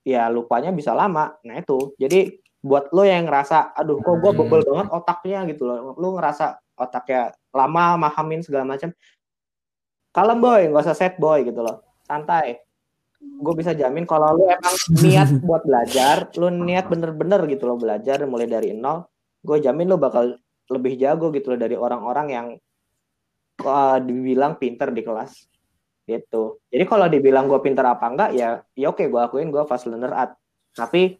ya lupanya bisa lama nah itu jadi buat lo yang ngerasa aduh kok gue Hmm. bebel banget otaknya gitu loh lo ngerasa otaknya lama mahamin segala macam kalem boy. Nggak usah set boy gitu loh. Santai. Gue bisa jamin kalau lu emang niat <laughs> buat belajar lu niat bener-bener gitu loh belajar mulai dari nol gue jamin lu bakal lebih jago gitu loh dari orang-orang yang uh, dibilang pinter di kelas gitu. Jadi kalau dibilang gue pinter apa enggak ya ya oke gue akuin gue fast learner at. Tapi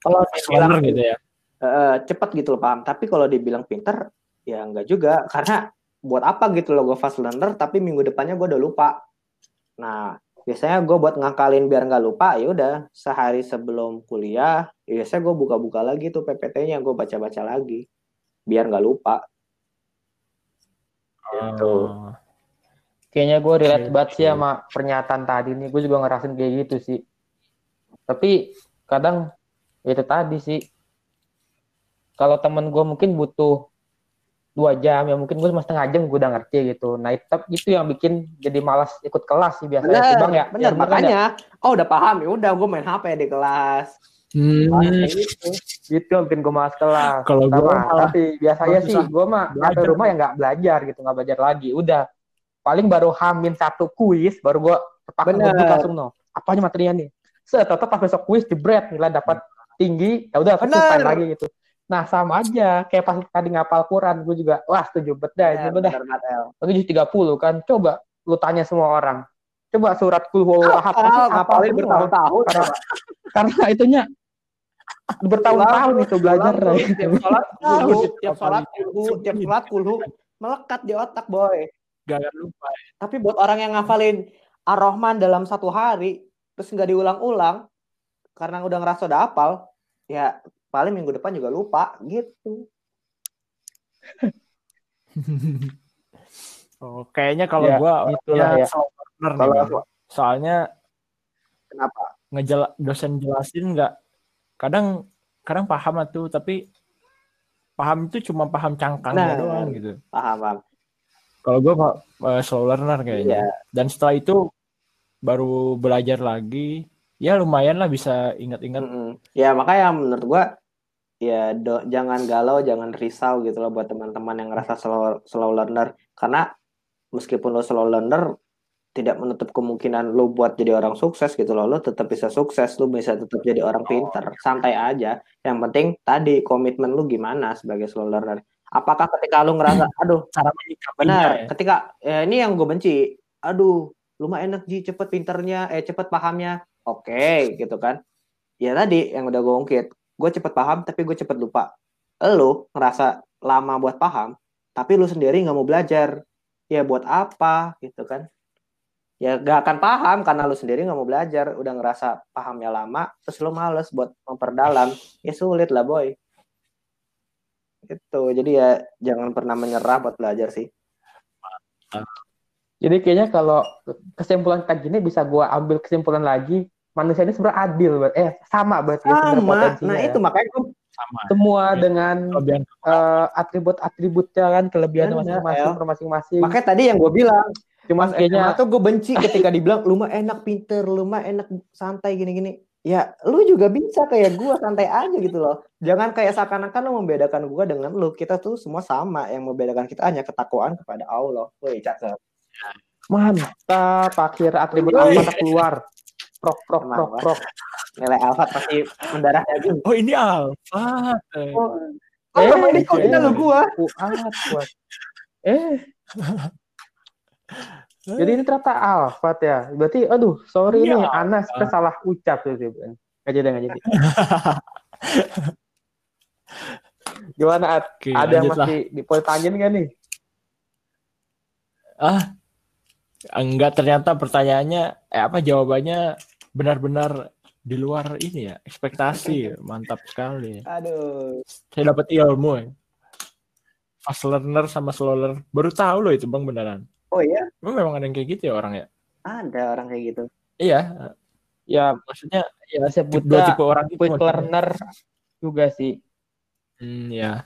kalau dibilang gitu ya. eh, cepet gitu loh paham. Tapi kalau dibilang pinter ya enggak juga karena buat apa gitu loh gue fast learner tapi minggu depannya gue udah lupa nah biasanya gue buat ngakalin biar nggak lupa ya udah sehari sebelum kuliah ya biasanya gue buka-buka lagi tuh PPT-nya gue baca-baca lagi biar nggak lupa Gitu. Oh. Kayaknya gue relate Oke, banget sih oke. sama pernyataan tadi nih. Gue juga ngerasain kayak gitu sih. Tapi kadang ya itu tadi sih. Kalau temen gue mungkin butuh dua jam, ya mungkin gue cuma setengah jam gue udah ngerti gitu. Nah itu, itu yang bikin jadi malas ikut kelas sih biasanya. bener sih, Bang, ya? bener Ya, kan ya? makanya oh udah paham ya udah gue main HP di kelas Hmm, Kayak gitu Gitu yang bikin gue malas kelas. Kalau gue tapi biasanya susah sih gue mah belajar. rumah ya nggak belajar gitu, nggak belajar lagi. Udah paling baru hamin satu kuis, baru gue ngebut langsung no. Apanya materinya nih? Set, tetap pas besok kuis jebret nilai dapat tinggi, ya udah selesai lagi gitu. Nah sama aja kayak pas tadi ngapal Quran, gue juga wah setuju dah, ini udah bener banget, El. lagi tiga puluh kan. Coba lu tanya semua orang. Coba surat kul huwallahu ahad ngapalin bertahun-tahun Karena, karena itunya bertahun-tahun itu belajar tiap sholat <laughs> kulhu, tiap sholat kulhu, tiap sholat kulhu melekat di otak boy. gak akan lupa. Tapi buat orang yang ngafalin Ar-Rahman dalam satu hari terus nggak diulang-ulang karena udah ngerasa udah hafal, ya paling minggu depan juga lupa gitu. <laughs> oh, kayaknya kalau Ya, gue itulah ya. slow learner nih, Kalau. Soalnya kenapa? ngejel dosen jelasin nggak kadang kadang paham tuh tapi paham itu cuma paham cangkangnya Nah. doang gitu. Paham, paham. Kalau gue uh, slow learner kayaknya. Iya. Dan setelah itu baru belajar lagi, ya lumayan lah bisa ingat-ingat. Mm-mm. Ya makanya menurut gua ya do- jangan galau, jangan risau gitu loh buat teman-teman yang ngerasa slow, slow learner karena meskipun lo slow learner tidak menutup kemungkinan lo buat jadi orang sukses gitu loh. Lo tetap bisa sukses, lo bisa tetap jadi orang pinter. Santai aja. Yang penting tadi komitmen lo gimana sebagai slow learner. Apakah ketika lo ngerasa <clears throat> aduh Cara Benar. ya. Ketika ya ini yang gue benci. Aduh, lu mah enak Ji, cepet pinternya, eh cepet pahamnya. Oke, gitu kan. Ya tadi yang udah gue ungkit, gue cepet paham tapi gue cepet lupa. Lu ngerasa lama buat paham, tapi lu sendiri nggak mau belajar. Ya buat apa gitu kan? Ya gak akan paham karena lu sendiri nggak mau belajar. Udah ngerasa pahamnya lama, terus lu males buat memperdalam. Ya sulit lah boy. Gitu. Jadi ya jangan pernah menyerah buat belajar sih. Jadi kayaknya kalau kesimpulan kayak gini bisa gua ambil kesimpulan lagi manusia ini sebenarnya adil, Bat. eh sama berarti ya sama potensinya nah ya. itu makanya gue Sama. semua Ya. dengan Kelebihan eh, atribut-atributnya kan kelebihannya Benar, masing-masing per masing-masing. makanya tadi yang gue bilang Cuman pas kayaknya tuh gue benci ketika dibilang lu mah enak pinter lu mah enak santai gini-gini ya lu juga bisa kayak gue santai aja gitu loh jangan kayak seakan-akan lu membedakan gue dengan lu kita tuh semua sama yang membedakan kita hanya ketakwaan kepada Allah woi cakep mantap akhir atribut apa keluar. Prok prok prok prok. nilai alfat pasti mendarah daging Oh ini alfa. Eh, oh, oh sama ini kok kita lu gue Kuat, kuat. Eh. <laughs> Jadi ini ternyata Alfat ya. Berarti aduh, sorry Iya, nih Anas kita salah ucap tuh sih. Gak jadi gak jadi. <laughs> Gimana At? Oke, Ada yang masih dipoin tanyain nggak nih? ah enggak ternyata pertanyaannya eh apa jawabannya benar-benar di luar ini ya ekspektasi mantap sekali Aduh. saya dapat ilmu ya. fast learner sama slow learner baru tahu loh itu bang beneran Oh iya, Emang memang ada yang kayak gitu ya orang ya ada orang kayak gitu. iya Ya maksudnya ya dua sebutnya tipe orang itu quick maksudnya. learner juga sih. Hmm, ya.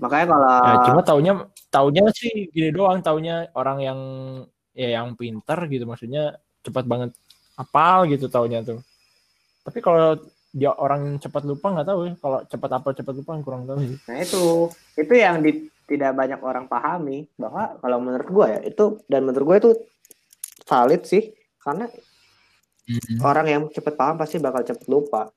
Makanya kalau ya cuma taunya taunya sih gini doang taunya orang yang ya yang pintar gitu maksudnya cepat banget apal gitu taunya tuh. Tapi kalau dia orang cepat lupa nggak tahu ya. Kalau cepat apa cepat lupa kurang tahu sih Nah itu, itu yang di- tidak banyak orang pahami bahwa kalau menurut gue ya itu dan menurut gue itu valid sih. Karena orang yang cepet paham pasti bakal cepet lupa.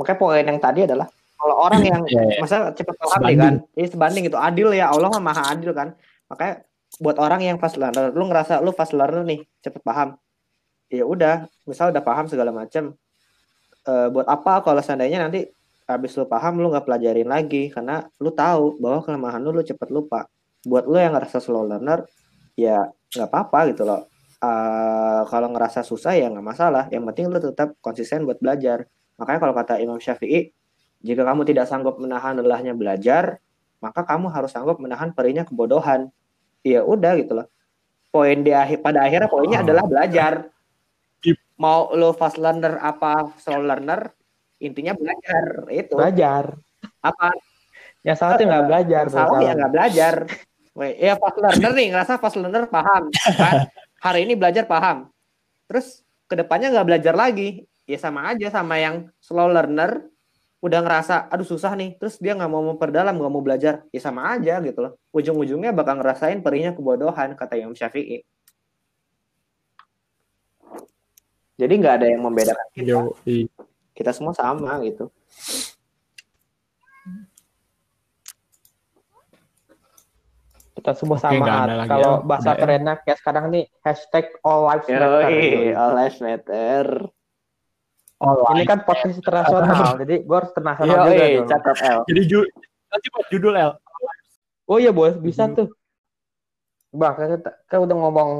Makanya poin yang tadi adalah kalau orang yang Iya, iya. masa cepet paham nih Sebanding. kan, ini sebanding itu adil ya Allah mah maha adil kan. Makanya buat orang yang fast learner, lu ngerasa lu fast learner nih cepet paham, ya udah, misal udah paham segala macam, eh, buat apa kalau seandainya nanti habis lu paham lu nggak pelajarin lagi karena lu tahu bahwa kelemahan lu lu cepet lupa. Buat lu yang ngerasa slow learner, ya nggak apa-apa gitu loh. Eh, kalau ngerasa susah ya nggak masalah. Yang penting lu tetap konsisten buat belajar. Makanya kalau kata Imam Syafi'i, jika kamu tidak sanggup menahan lelahnya belajar, maka kamu harus sanggup menahan perihnya kebodohan. Ya udah gitu loh. Poin di akhir pada akhirnya poinnya Oh. adalah belajar. Mau lu fast learner apa slow learner, intinya belajar itu. Belajar. Apa Yang salah tuh nggak belajar. salah ya nggak belajar. Ya fast learner nih ngerasa fast learner paham. Kan? Hari ini belajar paham. Terus ke depannya nggak belajar lagi. Ya sama aja sama yang slow learner udah ngerasa aduh susah nih terus dia nggak mau memperdalam nggak mau belajar ya sama aja gitu loh ujung-ujungnya bakal ngerasain perihnya kebodohan kata Imam Syafi'i jadi nggak ada yang membedakan kita kita semua sama gitu Kita semua Oke, sama. Kalau ya. bahasa ya. kerennya kayak sekarang nih hashtag all lives matter. Yoi, all lives matter Ini kan podcast internasional, jadi gue harus internasional juga Yoi, catat L jadi ju nanti buat judul L Oh iya bos, bisa Hmm. tuh. Bah, kita, kita udah ngomong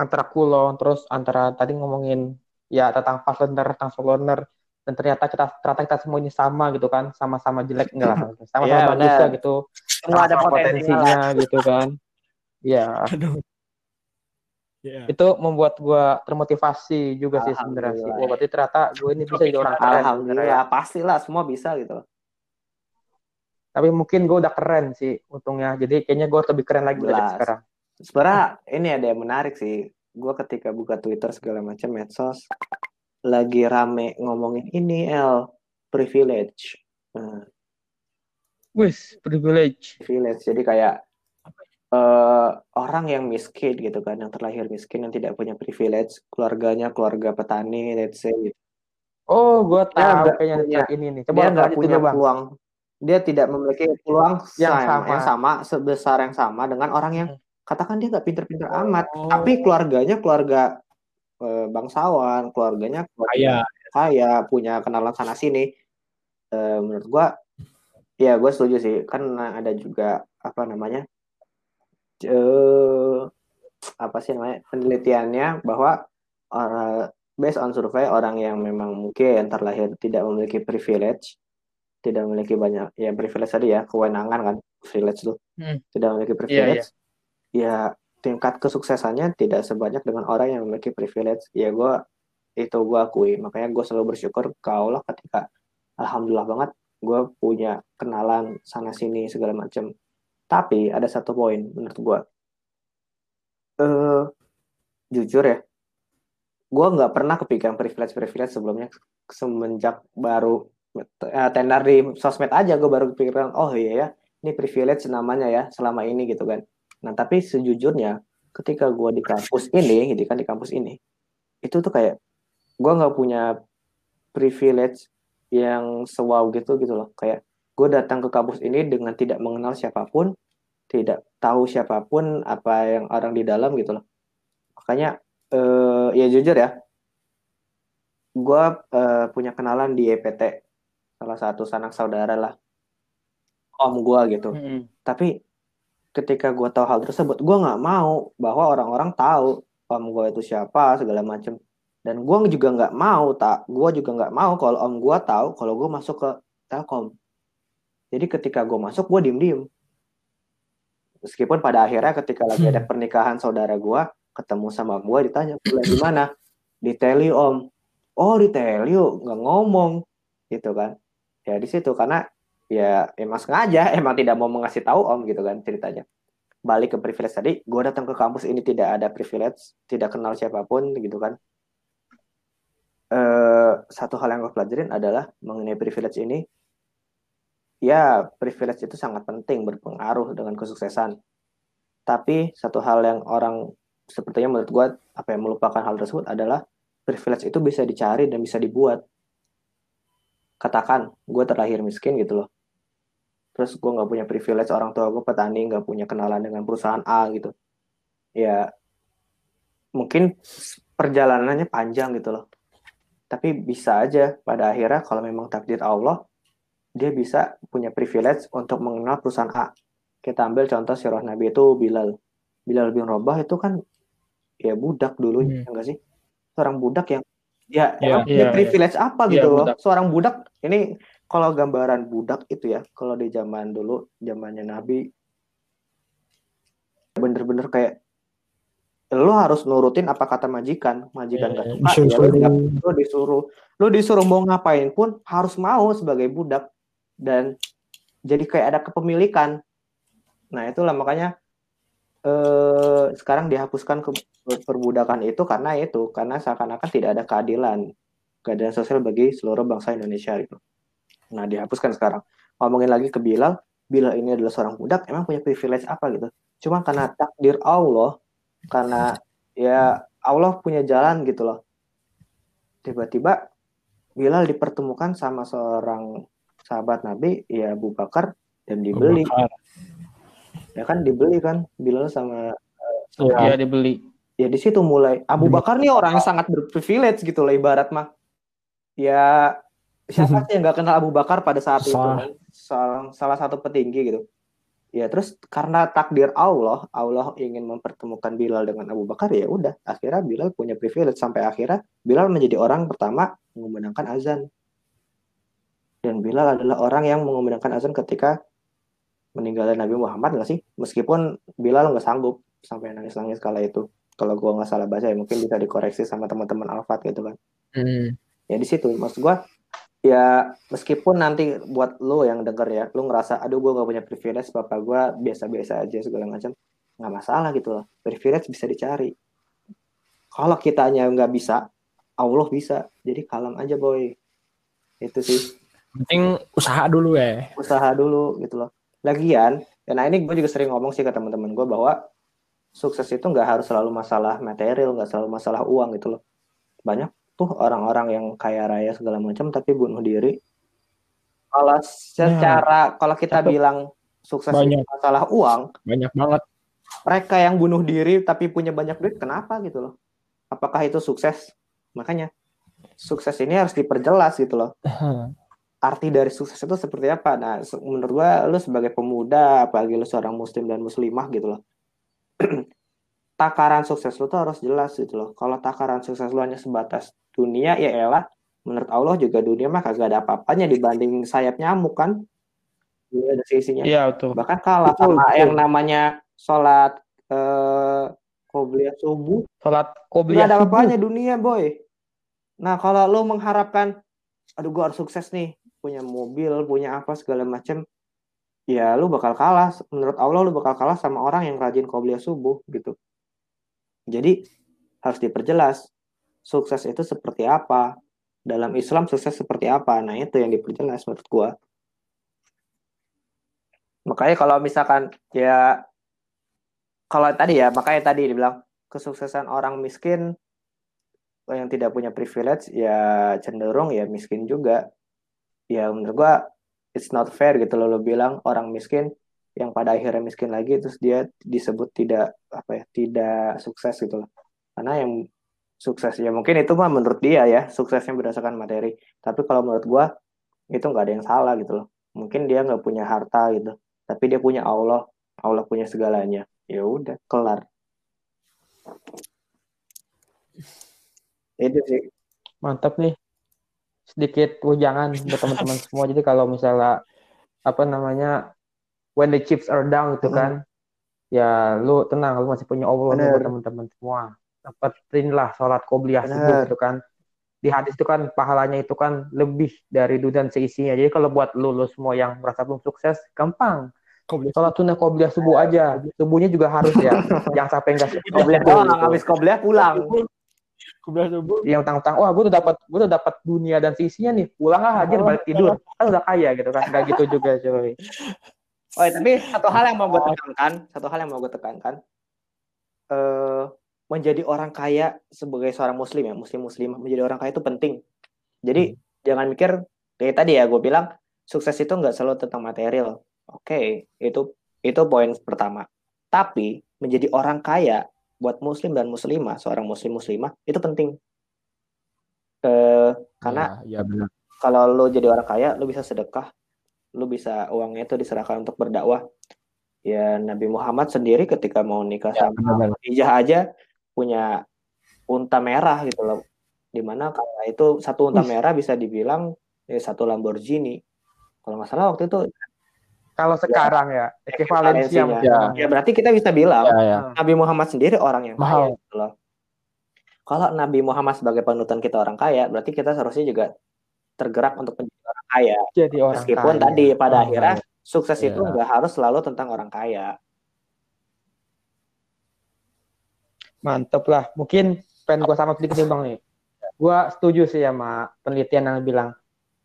antara kulon, terus antara tadi ngomongin ya tentang fast learner, tentang slow learner, dan ternyata kita ternyata kita semua ini sama gitu kan, sama-sama jelek enggak lah, <laughs> sama-sama Iya, bagus ya gitu, semua ada potensinya lah. gitu kan. Ya, aduh ya itu membuat gua termotivasi juga sih sebenarnya sih. Alhamdulillah. Wah, berarti ternyata gue ini bisa jadi orang keren. Alhamdulillah pastilah semua bisa gitu Tapi mungkin gue udah keren sih untungnya. Jadi kayaknya gue lebih keren lagi dari sekarang. sebenarnya ini ada yang menarik sih gue ketika buka Twitter segala macam medsos lagi rame ngomongin ini L privilege Nah, Wis, privilege. privilege jadi kayak eh, orang yang miskin gitu kan yang terlahir miskin yang tidak punya privilege keluarganya keluarga petani let's say gitu. Oh, gue Dia tahu nggak kayaknya punya- ini nih. dia Coba nggak lanjut punya Bang. peluang dia tidak memiliki peluang Yang sama, sama. yang sama sebesar yang sama dengan orang yang Hmm. Katakan dia nggak pinter-pinter amat Oh. tapi keluarganya keluarga eh, bangsawan keluarganya keluarga kaya. kaya punya kenalan sana sini. Eh, menurut gua ya gue setuju sih. Kan ada juga apa namanya eh apa sih namanya penelitiannya bahwa orang based on survei orang yang memang mungkin terlahir tidak memiliki privilege tidak memiliki banyak ya privilege tadi ya kewenangan kan privilege tuh. Hmm. tidak memiliki privilege ya tingkat kesuksesannya tidak sebanyak dengan orang yang memiliki privilege. Ya gue itu gue akui. Makanya gue selalu bersyukur ke Allah ketika alhamdulillah banget gue punya kenalan sana sini segala macam tapi ada satu poin menurut gue eh jujur ya gue nggak pernah kepikiran privilege privilege sebelumnya semenjak baru eh, tenar di sosmed aja. Gue baru kepikiran oh iya ya ini privilege namanya ya selama ini gitu kan nah tapi sejujurnya ketika gue di kampus ini gitu kan di kampus ini itu tuh kayak gue nggak punya privilege yang sewow gitu gitu loh. Kayak gue datang ke kampus ini dengan tidak mengenal siapa pun tidak tahu siapa pun apa yang orang di dalam gitu loh. Makanya eh, ya jujur ya gue eh, punya kenalan di EPT salah satu sanak saudara lah om gue gitu. Mm-mm. tapi ketika gue tahu hal tersebut gue nggak mau bahwa orang-orang tahu om gue itu siapa segala macem. Dan gue juga nggak mau tak gue juga nggak mau kalau om gue tahu kalau gue masuk ke telkom. Jadi ketika gue masuk gue diem diem meskipun pada akhirnya ketika lagi ada pernikahan saudara gue ketemu sama gue ditanya kuliah di mana? Di Teli om. Oh di Teli nggak ngomong. Gitu kan. Ya di situ karena ya emang sengaja <laughs> emang tidak mau mengasih tahu om gitu kan ceritanya. Balik ke privilege tadi gue datang ke kampus ini tidak ada privilege tidak kenal siapa pun gitu kan. Eh, satu hal yang gue pelajarin adalah mengenai privilege ini ya privilege itu sangat penting berpengaruh dengan kesuksesan. Tapi satu hal yang orang sepertinya menurut gue apa yang melupakan hal tersebut adalah privilege itu bisa dicari dan bisa dibuat. Katakan gue terlahir miskin gitu loh terus gue nggak punya privilege orang tua gue petani nggak punya kenalan dengan perusahaan A gitu ya mungkin perjalanannya panjang gitu loh tapi bisa aja pada akhirnya kalau memang takdir Allah dia bisa punya privilege untuk mengenal perusahaan A kita ambil contoh sirah Nabi itu Bilal Bilal bin Rabah itu kan ya budak dulu hmm. enggak ya sih seorang budak yang ya yeah, yeah, privilege yeah. apa gitu yeah, loh budak. seorang budak ini kalau gambaran budak itu ya kalau di zaman dulu zamannya Nabi bener-bener kayak lo harus nurutin apa kata majikan. Majikan yeah, gak suka ya lo, disuruh. lo disuruh mau ngapain pun harus mau sebagai budak. Dan jadi kayak ada kepemilikan. Nah itulah makanya eh, sekarang dihapuskan ke perbudakan itu karena itu karena seakan-akan tidak ada keadilan keadilan sosial bagi seluruh bangsa Indonesia itu. Nah dihapuskan sekarang. Ngomongin lagi ke Bilal, Bilal ini adalah seorang budak, emang punya privilege apa gitu? Cuma karena takdir Allah, karena ya Allah punya jalan gitu loh. Tiba-tiba Bilal dipertemukan sama seorang sahabat Nabi, ya Abu Bakar, dan dibeli. Bakar ya kan dibeli kan Bilal sama Iya uh, dibeli. Ya di situ mulai Abu Bakar nih orang yang sangat berprivilege gitu lah ibarat mah. Ya siapa <laughs> sih yang nggak kenal Abu Bakar pada saat itu kan? Salah, salah satu petinggi gitu. Ya terus karena takdir Allah, Allah ingin mempertemukan Bilal dengan Abu Bakar ya udah akhirnya Bilal punya privilege sampai akhirnya Bilal menjadi orang pertama mengumandangkan azan. Dan Bilal adalah orang yang mengumandangkan azan ketika meninggalnya Nabi Muhammad nggak sih? Meskipun Bilal nggak sanggup sampai nangis-nangis kala itu. Kalau gue nggak salah baca ya mungkin bisa dikoreksi sama teman-teman Alfat gitu kan. Hmm. Ya di situ maksud gue ya meskipun nanti buat lo yang denger ya, lo ngerasa aduh gue gak punya privilege, bapak gue biasa-biasa aja segala macam, nggak masalah gitu loh. Privilege bisa dicari. Kalau kitanya nggak bisa, Allah bisa. Jadi kalem aja boy. Itu sih. Penting usaha dulu ya. Usaha dulu gitu loh Lagian, ya nah ini gue juga sering ngomong sih ke teman-teman gue bahwa sukses itu nggak harus selalu masalah material, nggak selalu masalah uang gitu loh. Banyak tuh orang-orang yang kaya raya segala macam tapi bunuh diri. Kalau secara ya. kalau kita bilang sukses banyak. masalah uang, banyak banget. Mereka yang bunuh diri tapi punya banyak duit, kenapa gitu loh? Apakah itu sukses? Makanya sukses ini harus diperjelas gitu loh. arti dari sukses itu seperti apa? Nah, menurut gua lu sebagai pemuda, apalagi lu seorang muslim dan muslimah gitu loh. <clears throat> takaran sukses lu tuh harus jelas gitu loh. Kalau takaran sukses lu hanya sebatas dunia, ya elah, menurut Allah juga dunia mah kagak ada apa-apanya dibanding sayap nyamuk kan. Iya ada sisinya. Iya, betul. Bahkan kalah betul, sama betul. yang namanya sholat eh qobliyah subuh. Sholat qobliyah ada apa-apanya dunia, boy. Nah, kalau lu mengharapkan aduh gua harus sukses nih punya mobil, punya apa segala macam, ya lu bakal kalah. Menurut Allah lu bakal kalah sama orang yang rajin qobliyah subuh gitu. Jadi harus diperjelas sukses itu seperti apa. Dalam Islam sukses seperti apa. Nah, itu yang diperjelas menurut gua. Makanya kalau misalkan ya kalau tadi ya, makanya tadi dibilang kesuksesan orang miskin yang tidak punya privilege ya cenderung ya miskin juga ya menurut gua it's not fair gitu loh lo bilang orang miskin yang pada akhirnya miskin lagi terus dia disebut tidak apa ya tidak sukses gitu loh karena yang sukses ya mungkin itu mah menurut dia ya suksesnya berdasarkan materi. Tapi kalau menurut gua itu nggak ada yang salah gitu loh. Mungkin dia nggak punya harta gitu tapi dia punya Allah. Allah punya segalanya. Ya udah kelar. Itu sih. Mantap nih. Sedikit jangan buat teman-teman semua. Jadi kalau misalnya apa namanya when the chips are down gitu kan, ya lu tenang, lu masih punya Allah buat teman-teman semua. Dapetin lah sholat qobliyah subuh gitu kan. Di hadis itu kan pahalanya itu kan lebih dari dunia dan seisinya. Jadi kalau buat lu, lu semua yang merasa belum sukses, gampang. Qobliyah. Sholat sunnah qobliyah subuh aja. Subuhnya juga harus ya. <laughs> Jangan sampai enggak Qobliyah doang habis qobliyah pulang Qobliyah subuh. yang utang-utang wah gue tuh dapat gue tuh dapat dunia dan seisinya nih pulang lah hajar balik tidur kan udah kaya gitu kan nggak gitu juga coy Oh, tapi satu hal yang mau gue tekankan, satu hal yang mau gue tekankan, eh menjadi orang kaya sebagai seorang muslim ya, muslim muslimah menjadi orang kaya itu penting. Jadi jangan mikir kayak tadi ya gue bilang sukses itu nggak selalu tentang material. Oke, itu itu poin pertama. Tapi menjadi orang kaya buat muslim dan muslimah, seorang muslim muslimah itu penting. Eh karena ya, ya benar. kalau lo jadi orang kaya, lo bisa sedekah, lo bisa uangnya itu diserahkan untuk berdakwah. Ya Nabi Muhammad sendiri ketika mau nikah Ya, sama. Khadijah aja punya unta merah gitu loh. Di mana karena itu satu unta merah bisa dibilang ya, satu Lamborghini. Kalau nggak salah waktu itu kalau sekarang ya ekivalensi Ekivalensinya. sama Ya. ya berarti kita bisa bilang Ya, ya. Nabi Muhammad sendiri orang yang kaya gitu loh. Kalau Nabi Muhammad sebagai panutan kita orang kaya, berarti kita seharusnya juga tergerak untuk menjadi orang kaya. jadi orang Meskipun kaya. tadi pada Oh, akhirnya sukses itu Iya. nggak harus selalu tentang orang kaya. Mantep lah mungkin pengen gue sama sedikit nih bang nih gue setuju sih sama penelitian yang bilang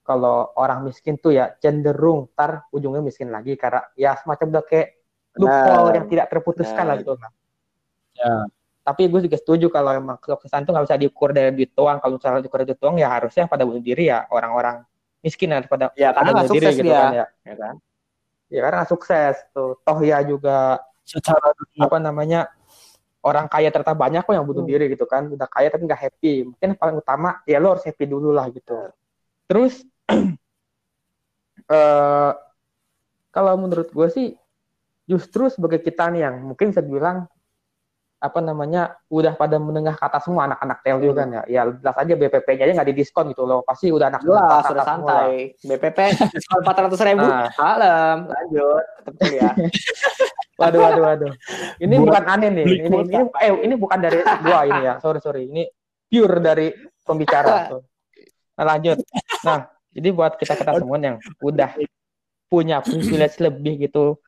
kalau orang miskin tuh ya cenderung ntar ujungnya miskin lagi karena ya semacam udah kayak loophole Benar. yang tidak terputuskan lah Benar. gitu bang Ya. tapi gue juga setuju kalau emang kesuksesan tuh nggak bisa diukur dari duit doang kalau misalnya diukur dari duit doang ya harusnya pada bunuh diri ya orang-orang miskin daripada Ya karena pada bunuh diri gitu dia, kan ya ya kan? ya karena sukses tuh toh ya juga Secara apa namanya orang kaya ternyata banyak kok yang bunuh diri gitu kan. Udah kaya tapi nggak happy. Mungkin yang paling utama ya lo harus happy dulu lah gitu. Terus <clears throat> eh kalau menurut gue sih justru sebagai kita nih yang mungkin bisa bilang apa namanya udah pada menengah kata semua anak-anak TLU kan ya ya jelas aja BPP-nya aja nggak didiskon gitu loh pasti udah anak Jelas, sudah santai. BPP diskon 400 ribu. Nah. Malam, lanjut. Tetap kuliah. <laughs> Waduh, waduh, waduh. Ini Buat bukan aneh nih. Ini, kuota. ini, eh, ini bukan dari gua ini ya. Sorry, sorry. Ini pure dari pembicara. <laughs> tuh. Nah, lanjut. Nah, jadi buat kita kita semua yang udah punya privilege lebih gitu,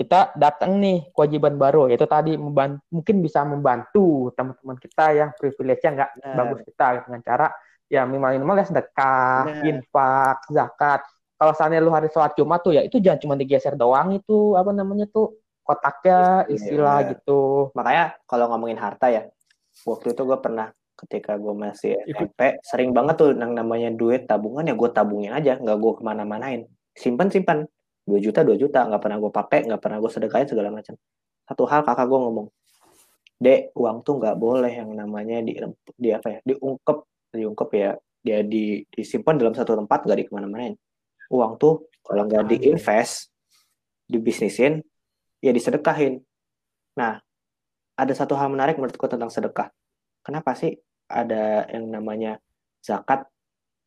kita datang nih kewajiban baru yaitu tadi membantu, mungkin bisa membantu teman-teman kita yang privilege-nya nggak Benar. bagus kita dengan cara ya minimal minimal ya sedekah, Benar. infak, zakat. Kalau misalnya lu hari sholat Jumat tuh ya itu jangan cuma digeser doang itu apa namanya tuh kotaknya Iya, istilah benar. gitu. Makanya kalau ngomongin harta ya, waktu itu gue pernah ketika gue masih. SMP, sering banget tuh yang namanya duit tabungan ya gue tabungin aja, nggak gue ke mana-manain. Simpan simpan, 2 juta 2 juta, nggak pernah gue pakai, nggak pernah gue sedekahin segala macam. Satu hal kakak gue ngomong, dek uang tuh nggak boleh yang namanya di, di apa ya, diungkep, diungkep ya, dia di disimpan dalam satu tempat nggak di ke mana-manain. Uang tuh kalau nggak diinvest, dibisnisin, ya disedekahin. Nah, ada satu hal menarik menurutku tentang sedekah. Kenapa sih ada yang namanya zakat?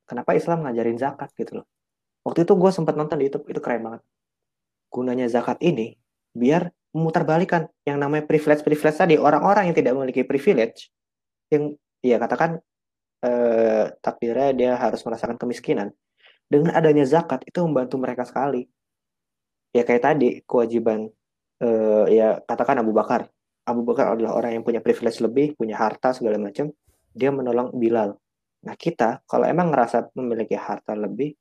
Kenapa Islam ngajarin zakat gitu loh? Waktu itu gue sempat nonton di YouTube, itu keren banget. Gunanya zakat ini biar memutarbalikan yang namanya privilege-privilege tadi. Orang-orang yang tidak memiliki privilege yang ya katakan eh, takdirnya dia harus merasakan kemiskinan. Dengan adanya zakat itu membantu mereka sekali. Ya kayak tadi kewajiban eh, ya katakan Abu Bakar. Abu Bakar adalah orang yang punya privilege lebih punya harta segala macam. Dia menolong Bilal. Nah kita kalau emang ngerasa memiliki harta lebih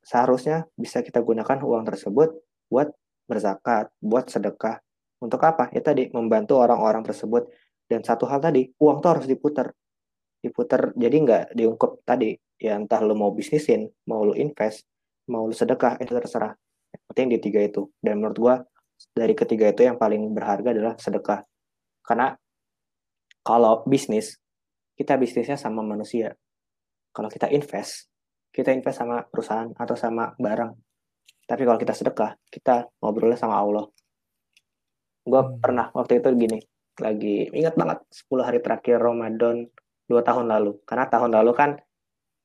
seharusnya bisa kita gunakan uang tersebut buat berzakat, buat sedekah. Untuk apa? Ya tadi membantu orang-orang tersebut. Dan satu hal tadi, uang tuh harus diputar. Diputar, jadi nggak diungkep tadi. Ya entah lu mau bisnisin, mau lu invest, mau lu sedekah, itu terserah. Yang penting di tiga itu. Dan menurut gua dari ketiga itu yang paling berharga adalah sedekah. Karena kalau bisnis, kita bisnisnya sama manusia. Kalau kita invest, kita invest sama perusahaan atau sama barang. Tapi kalau kita sedekah, kita ngobrolnya sama Allah. gue Hmm. pernah waktu itu gini lagi ingat banget 10 hari terakhir Ramadan dua tahun lalu karena tahun lalu kan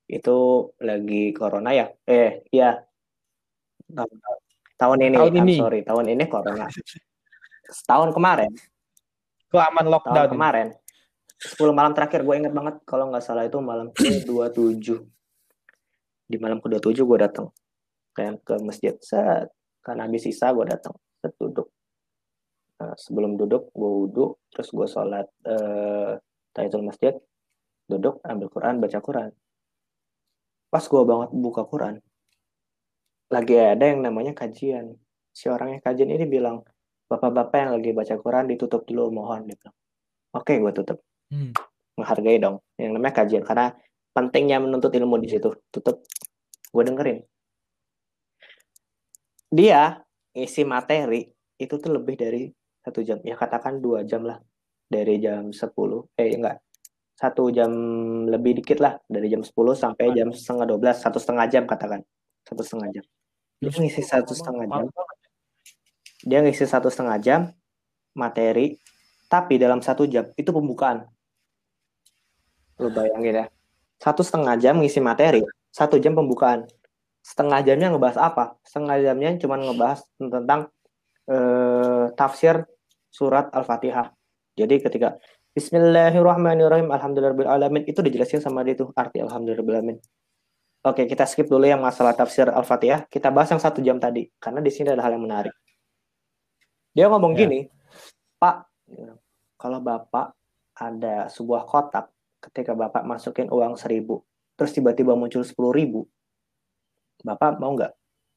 itu lagi corona ya eh iya tahun, tahun ini Tahun I'm ini. sorry tahun ini corona setahun kemarin Kelaman tahun lockdown. kemarin 10 malam terakhir gue inget banget kalau nggak salah itu malam ke 27 di malam ke 27 gue datang kayak ke masjid set. Kan habis sisa gue datang set duduk. Nah, sebelum duduk gue wudhu terus gue sholat eh, tahiyatul masjid. Duduk ambil Quran baca Quran. Pas gue banget buka Quran lagi ada yang namanya kajian. Si orang yang kajian ini bilang bapak-bapak yang lagi baca Quran ditutup dulu mohon dia bilang oke gue tutup. Hmm. menghargai dong. Yang namanya kajian karena pentingnya menuntut ilmu di situ. Tutup. Gue dengerin dia isi materi itu tuh lebih dari satu jam. Ya katakan dua jam lah. Dari jam 10 eh enggak. Satu jam lebih dikit lah. Dari jam 10 sampai jam setengah 12 satu setengah jam katakan. Satu setengah jam. Dia ngisi satu setengah jam. dia ngisi satu setengah jam materi tapi dalam satu jam itu pembukaan. Lu bayangin ya. Satu setengah jam ngisi materi satu jam pembukaan setengah jamnya ngebahas apa? Setengah jamnya cuma ngebahas tentang eh, tafsir surat al-fatihah. Jadi ketika Bismillahirrahmanirrahim Alhamdulillahirrahmanirrahim itu dijelasin sama dia tuh arti Alhamdulillahirrahmanirrahim. Oke kita skip dulu yang masalah tafsir al-fatihah. Kita bahas yang satu jam tadi karena di sini ada hal yang menarik. Dia ngomong Ya. gini Pak kalau Bapak ada sebuah kotak ketika Bapak masukin uang seribu, terus tiba-tiba muncul sepuluh ribu, Bapak mau nggak?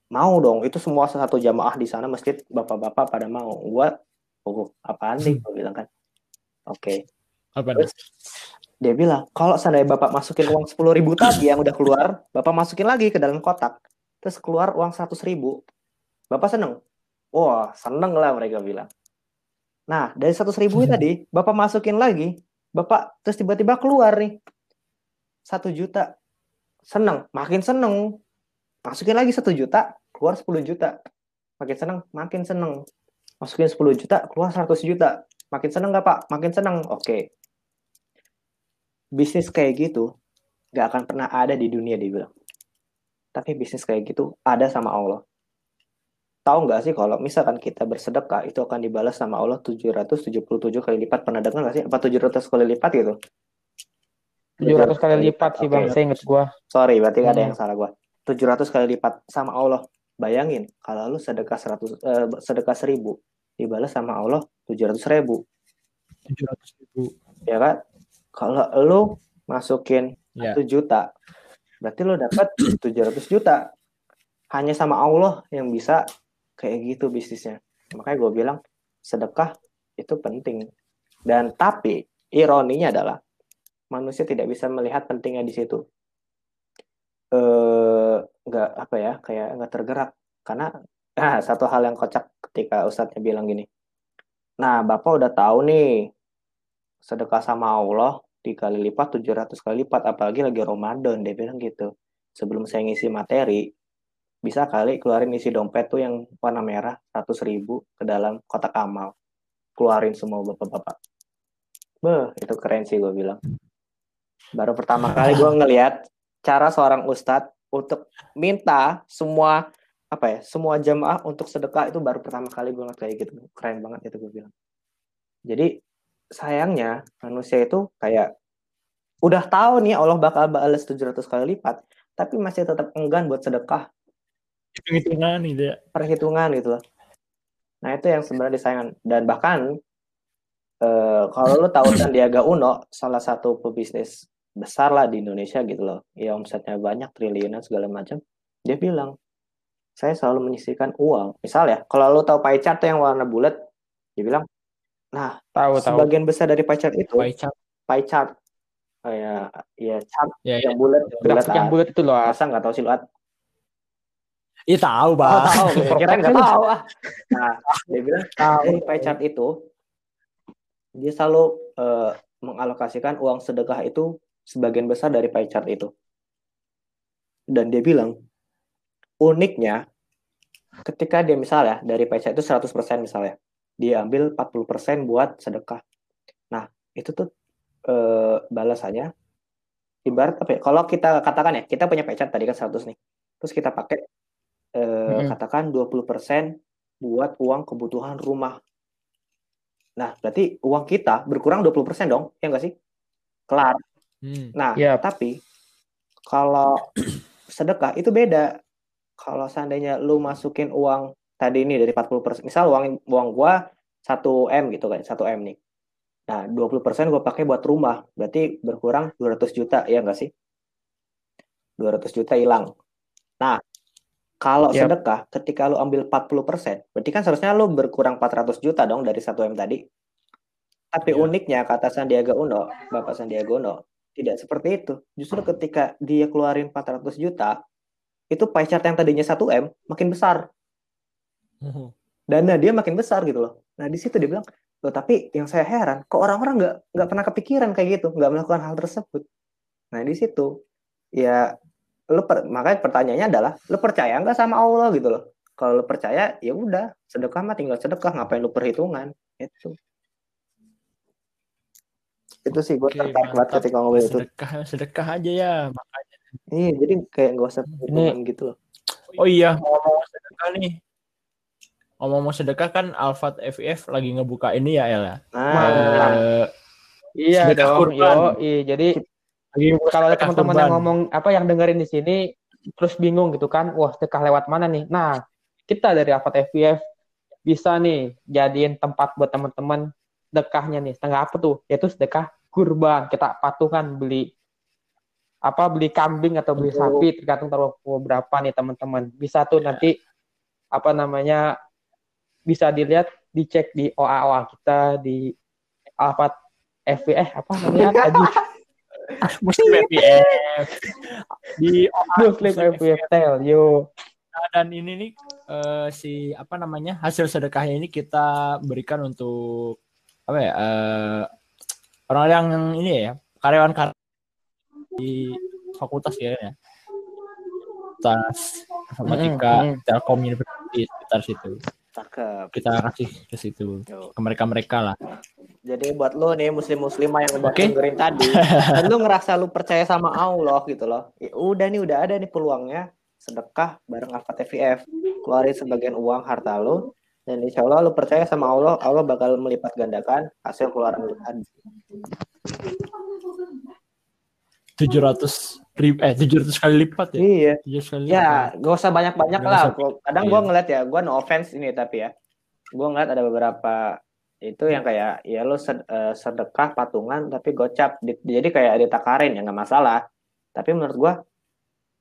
Mau dong, itu semua satu jamaah di sana masjid Bapak-bapak pada mau. Gua, oh apaan nih? Gua bilang kan. Oke, Apa nih? dia bilang kalau seandainya Bapak masukin uang sepuluh ribu tadi yang udah keluar, Bapak masukin lagi ke dalam kotak, terus keluar uang seratus ribu, Bapak seneng? Wah, seneng lah mereka bilang. Nah, dari seratus ribu tadi, Bapak masukin lagi, Bapak terus tiba-tiba keluar nih satu juta, seneng, makin seneng. Masukin lagi satu juta, keluar 10 juta, makin seneng, makin seneng. Masukin 10 juta, keluar 100 juta, makin seneng nggak Pak? Makin seneng. Oke, bisnis kayak gitu nggak akan pernah ada di dunia dia bilang. Tapi bisnis kayak gitu ada sama Allah. Tahu nggak sih kalau misalkan kita bersedekah itu akan dibalas sama Allah 777 kali lipat. Pernah dengar nggak sih? Apa 700 kali lipat gitu? 700 kali lipat sih bang, saya inget gua. Sorry, berarti ada Hmm. yang salah gua. 700 kali lipat sama Allah. Bayangin, kalau lu sedekah 100 eh, sedekah 1000 dibalas sama Allah 700 ribu, 700 ribu. ya kan? Kalau lu masukin Ya. 1 juta, berarti lu dapat 700 juta. Hanya sama Allah yang bisa kayak gitu bisnisnya. Makanya gue bilang sedekah itu penting. Dan tapi ironinya adalah manusia tidak bisa melihat pentingnya di situ. Eh nggak apa ya kayak nggak tergerak karena <clears throat> ah, satu hal yang kocak ketika ustadznya bilang gini. Nah bapak udah tahu nih sedekah sama Allah dikali lipat 700 kali lipat apalagi lagi Ramadan dia bilang gitu. Sebelum saya ngisi materi bisa kali keluarin isi dompet tuh yang warna merah 100 ribu ke dalam kotak amal keluarin semua bapak-bapak Beh, itu keren sih gue bilang baru pertama kali gue ngelihat cara seorang ustadz untuk minta semua apa ya semua jamaah untuk sedekah itu baru pertama kali gue ngeliat kayak gitu keren banget itu gue bilang jadi sayangnya manusia itu kayak udah tahu nih Allah bakal balas 700 kali lipat tapi masih tetap enggan buat sedekah Hitung-hitungan gitu ya. perhitungan gitu loh. Nah itu yang sebenarnya disayangkan dan bahkan eh, kalau lu tahu Sandiaga Uno salah satu pebisnis besar lah di Indonesia gitu loh, ya omsetnya banyak triliunan segala macam, dia bilang saya selalu menyisihkan uang. Misal ya, kalau lu tahu pie chart tuh yang warna bulat, dia bilang, nah Tahu tahu. sebagian besar dari pie chart itu Pie chart. pie chart, oh, ya, ya chart Ya, ya. yang bulat, bulat Grafik yang bulat itu loh. Masa nggak tahu sih lu At? Iya tahu, Oh, Bang. tahu, <laughs> kira nggak tahu ah. Nah, dia bilang dari pie chart itu dia selalu eh, mengalokasikan uang sedekah itu sebagian besar dari pie chart itu. Dan dia bilang uniknya ketika dia misalnya dari pie chart itu 100% misalnya. dia ambil 40% buat sedekah. Nah, itu tuh eh, balasannya ibarat apa ya? Kalau kita katakan ya, kita punya pecat tadi kan 100 nih. Terus kita pakai eh, Mm-mm. katakan 20% buat uang kebutuhan rumah. Nah, berarti uang kita berkurang 20% dong, ya nggak sih? Kelar. Hmm. Nah, Yap. tapi kalau <clears throat> sedekah itu beda. Kalau seandainya lu masukin uang tadi ini dari 40%, misal uang uang gua 1 M gitu kan, 1 M nih. Nah, 20% gua pakai buat rumah, berarti berkurang 200 juta, ya nggak sih? 200 juta hilang. Nah, kalau Yap. sedekah ketika lu ambil 40%, berarti kan seharusnya lu berkurang 400 juta dong dari 1 M tadi. Tapi Iya. uniknya kata Sandiaga Uno, Bapak Sandiaga Uno, tidak seperti itu. Justru ketika dia keluarin 400 juta, itu pie chart yang tadinya 1 M makin besar. Dana dia makin besar gitu loh. Nah, di situ dia bilang, loh tapi yang saya heran, kok orang-orang nggak nggak pernah kepikiran kayak gitu, nggak melakukan hal tersebut. Nah, di situ ya lu per- makanya pertanyaannya adalah lu percaya nggak sama Allah gitu loh. Kalau lu percaya, ya udah, sedekah mah tinggal sedekah, ngapain lu perhitungan? Itu. Itu sih gue tertarik banget mantap. ketika ngomong itu. Sedekah, sedekah aja ya. Makanya. Iya, jadi kayak nggak usah perhitungan gitu loh. Oh iya, ngomong sedekah nih. Ngomong sedekah kan Alfat FIF lagi ngebuka ini ya El ya. Nah, Iya Sedekah dong. kurban. Yo, jadi lagi ngebuka kalau ada teman-teman yang ngomong apa yang dengerin di sini terus bingung gitu kan, wah sedekah lewat mana nih? Nah, kita dari Afat FVF bisa nih jadiin tempat buat teman-teman sedekahnya nih. Setengah apa tuh? Yaitu sedekah kurban. Kita patungan beli apa beli kambing atau beli Betul. sapi tergantung taruh berapa nih teman-teman. Bisa tuh nanti apa namanya bisa dilihat dicek di OA OA kita di Alfat FV eh apa namanya tadi <laughs> Muslim <laughs> di OA Muslim FVF Tel yo Nah, dan ini nih eh, si apa namanya hasil sedekahnya ini kita berikan untuk apa ya eh, orang yang ini ya karyawan kar di fakultas ya ya fakultas informatika Mm, mm. telkom university sekitar situ cakep. kita kasih ke situ ke mereka mereka lah Jadi buat lo nih muslim muslimah yang udah Oke. dengerin tadi, dan <laughs> lu ngerasa lu percaya sama Allah gitu loh. Ya udah nih udah ada nih peluangnya sedekah bareng Alfa TVF. Keluarin sebagian uang harta lu dan insya Allah lu percaya sama Allah, Allah bakal melipat gandakan hasil keluaran lu tadi. 700 ribu eh 700 kali lipat ya Iya. 700 kali Ya, lipat. gak usah banyak-banyak lah. usah. Kadang Iya. gua ngeliat ya, gua no offense ini tapi ya. Gua ngeliat ada beberapa itu yang kayak ya lu eh, sedekah patungan tapi gocap Di- jadi kayak ditakarin ya nggak masalah tapi menurut gua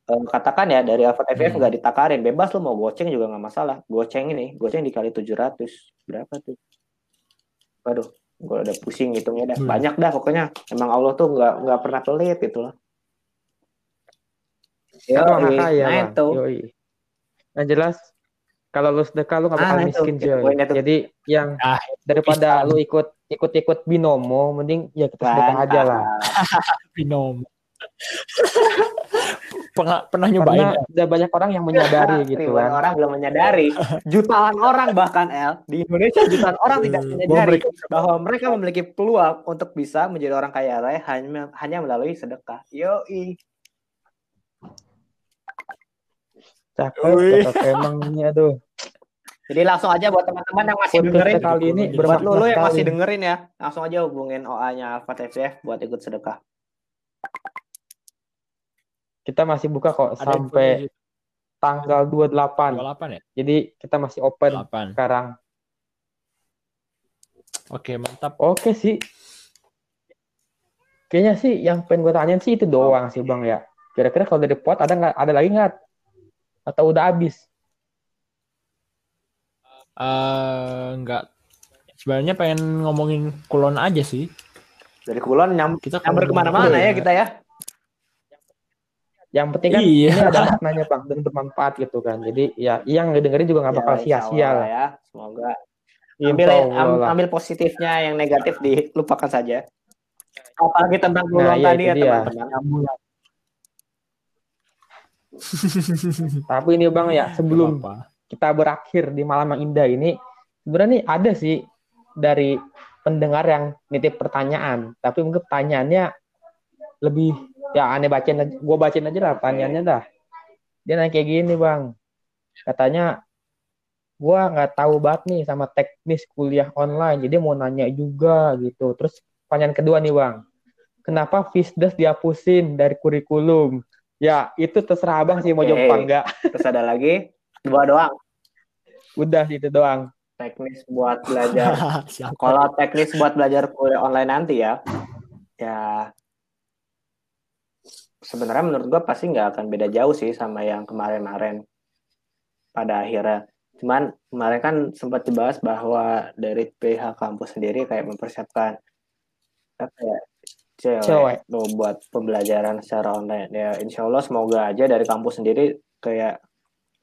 eh, katakan ya dari Alfa TVF Hmm. nggak ditakarin. Bebas lu mau goceng juga nggak masalah. Goceng ini goceng dikali 700 berapa tuh? Waduh gua udah pusing hitungnya dah. Hmm. banyak dah pokoknya. Emang Allah tuh nggak nggak pernah pelit gitu loh. Orang Yoi. kaya nah itu. Yoi. yang jelas kalau lu sedekah lu nggak bakal Ah, miskin Itu Joy. jadi yang Ah, daripada bisa. lu ikut ikut ikut binomo mending ya kita sedekah aja lah. <laughs> Binom <laughs> pernah pernah nyobain karena udah banyak orang yang menyadari <laughs> gitu Ribuan kan orang belum menyadari. Jutaan orang bahkan El di Indonesia jutaan orang tidak Hmm, menyadari bahwa mereka memiliki peluang untuk bisa menjadi orang kaya raya hanya hanya melalui sedekah. Yoi. cakep Wih. cakep emang ini aduh Jadi langsung aja buat teman-teman yang masih podcast dengerin, kali ini Buat lu, lu yang masih dengerin ya, langsung aja hubungin OA-nya Alfa TVF buat ikut sedekah. Kita masih buka kok ada sampai tanggal 28 28 ya? Jadi kita masih open 8 sekarang. Oke mantap. Oke sih. Kayaknya sih yang pengen gue tanyain sih itu doang sih bang ya. Kira-kira kalau dari pot ada nggak ada lagi nggak? Atau udah habis? Eh enggak sebenarnya pengen ngomongin kulon aja sih. Dari Kulon nyam, kita nyamber ke mana-mana ya kita ya. Yang penting kan Iya. ini ada <laughs> maknanya bang dan bermanfaat gitu kan jadi ya yang ngedengerin juga nggak bakal Ya, insya sia-sia lah ya. Semoga ambil Allah am- ambil positifnya yang negatif dilupakan saja. Apalagi tentang Nah, peluang iya, tadi ya dia. teman-teman. <laughs> tapi ini bang ya sebelum apa-apa. kita berakhir di malam yang indah ini sebenarnya nih ada sih dari pendengar yang nitip pertanyaan, tapi mungkin pertanyaannya lebih ya aneh bacain aja, gue bacain aja lah pertanyaannya dah. Dia nanya kayak gini bang, katanya gue nggak tahu banget nih sama teknis kuliah online, jadi mau nanya juga gitu. Terus pertanyaan kedua nih bang, kenapa Fisdes dihapusin dari kurikulum? Ya itu terserah abang sih mau Oke. jawab apa enggak. Terus ada lagi dua doang Udah itu doang. teknis buat belajar. <laughs> Kalau teknis buat belajar kuliah online nanti ya, ya sebenarnya menurut gua pasti nggak akan beda jauh sih sama yang kemarin-kemarin pada akhirnya. Cuman kemarin kan sempat dibahas bahwa dari pihak kampus sendiri kayak mempersiapkan apa ya cewek, Cewek. tuh buat pembelajaran secara online. Ya insya Allah semoga aja dari kampus sendiri kayak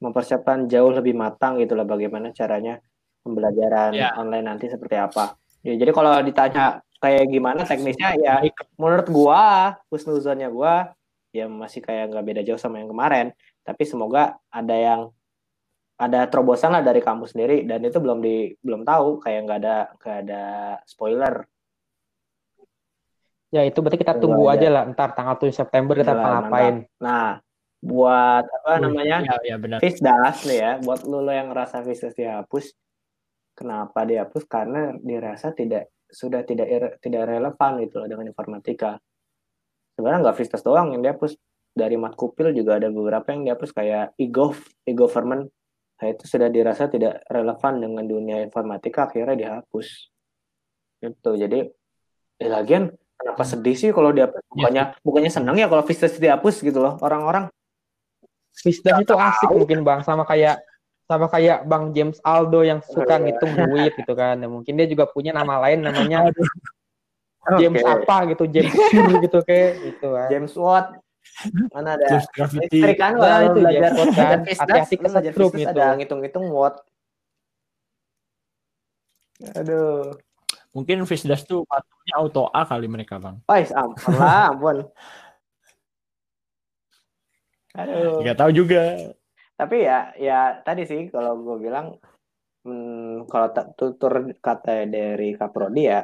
mempersiapkan jauh lebih matang gitu lah bagaimana caranya pembelajaran Ya. online nanti seperti apa. Ya, jadi kalau ditanya kayak gimana teknisnya ya menurut gua husnuzonnya gua ya masih kayak nggak beda jauh sama yang kemarin. Tapi semoga ada yang ada terobosan lah dari kampus sendiri. Dan itu belum di belum tahu. Kayak nggak ada nggak ada spoiler. Ya itu berarti kita Tunggu tunggu aja. aja. lah. Ntar tanggal 7 September kita Iyalah, ngapain. nah buat apa Hmm, namanya? Ya, ya benar. Fisdas nih ya. Buat lu, lu yang ngerasa Fisdas dihapus kenapa dihapus? Karena dirasa tidak sudah tidak tidak relevan gitu loh dengan informatika sebenarnya nggak Fisdas doang yang dihapus. Dari matkupil juga ada beberapa yang dihapus kayak e-gov e-government nah itu sudah dirasa tidak relevan dengan dunia informatika akhirnya dihapus. Itu jadi eh, lagian kenapa sedih sih kalau dihapus? Bukannya bukannya senang ya kalau Fisdas dihapus gitu loh orang-orang. Fisdas itu asik mungkin bang. Sama kayak sama kayak Bang James Aldo yang suka Iya. ngitung duit gitu kan. Ya, mungkin dia juga punya nama lain namanya James Oke. apa gitu, James Sure <laughs> gitu kayak gitu kan. James Watt mana ada Terus graffiti. listrik kan Nah, itu belajar James Watt kan. Hati-hati kesetrum gitu. ada ngitung-ngitung watt aduh Mungkin Fisdas tuh patungnya auto A kali mereka, Bang. Wais, ampun lah, <laughs> ampun. Aduh. Nggak tahu juga. Tapi ya, ya tadi sih kalau gue bilang, hmm, kalau tak tutur kata dari Kaprodi ya,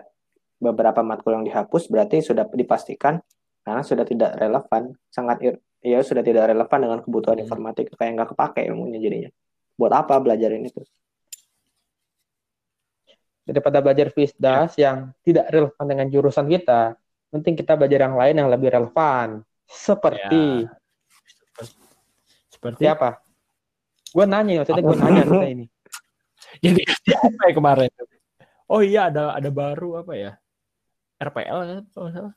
beberapa matkul yang dihapus berarti sudah dipastikan karena sudah tidak relevan, sangat ir- ya sudah tidak relevan dengan kebutuhan Hmm. informatika kayak nggak kepake ilmunya jadinya. Buat apa belajar ini tuh? Daripada belajar Fisdas yang tidak relevan dengan jurusan kita, penting kita belajar yang lain yang lebih relevan. Seperti Seperti <laughs> siapa? Gue nanya, maksudnya gue nanya ini. Jadi apa ya kemarin? Oh iya ada ada baru apa ya? RPL kan kalau nggak salah.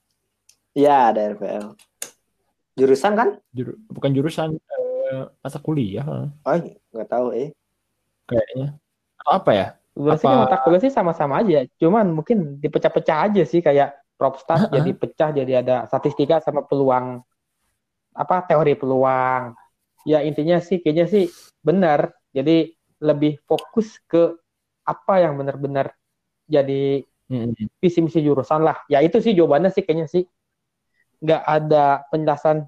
Ya ada RPL. Jurusan kan? Juru- bukan jurusan eh, mata kuliah Oh nggak tahu eh. kayaknya. Apa ya? Sebenarnya mata kuliah sih sama-sama aja, cuman mungkin dipecah-pecah aja sih kayak propstat Heeh. jadi pecah jadi ada statistika sama peluang apa teori peluang. Ya intinya sih kayaknya sih benar. Jadi lebih fokus ke apa yang benar-benar jadi Hmm. visi misi jurusan lah. Ya itu sih jawabannya sih kayaknya sih nggak ada penjelasan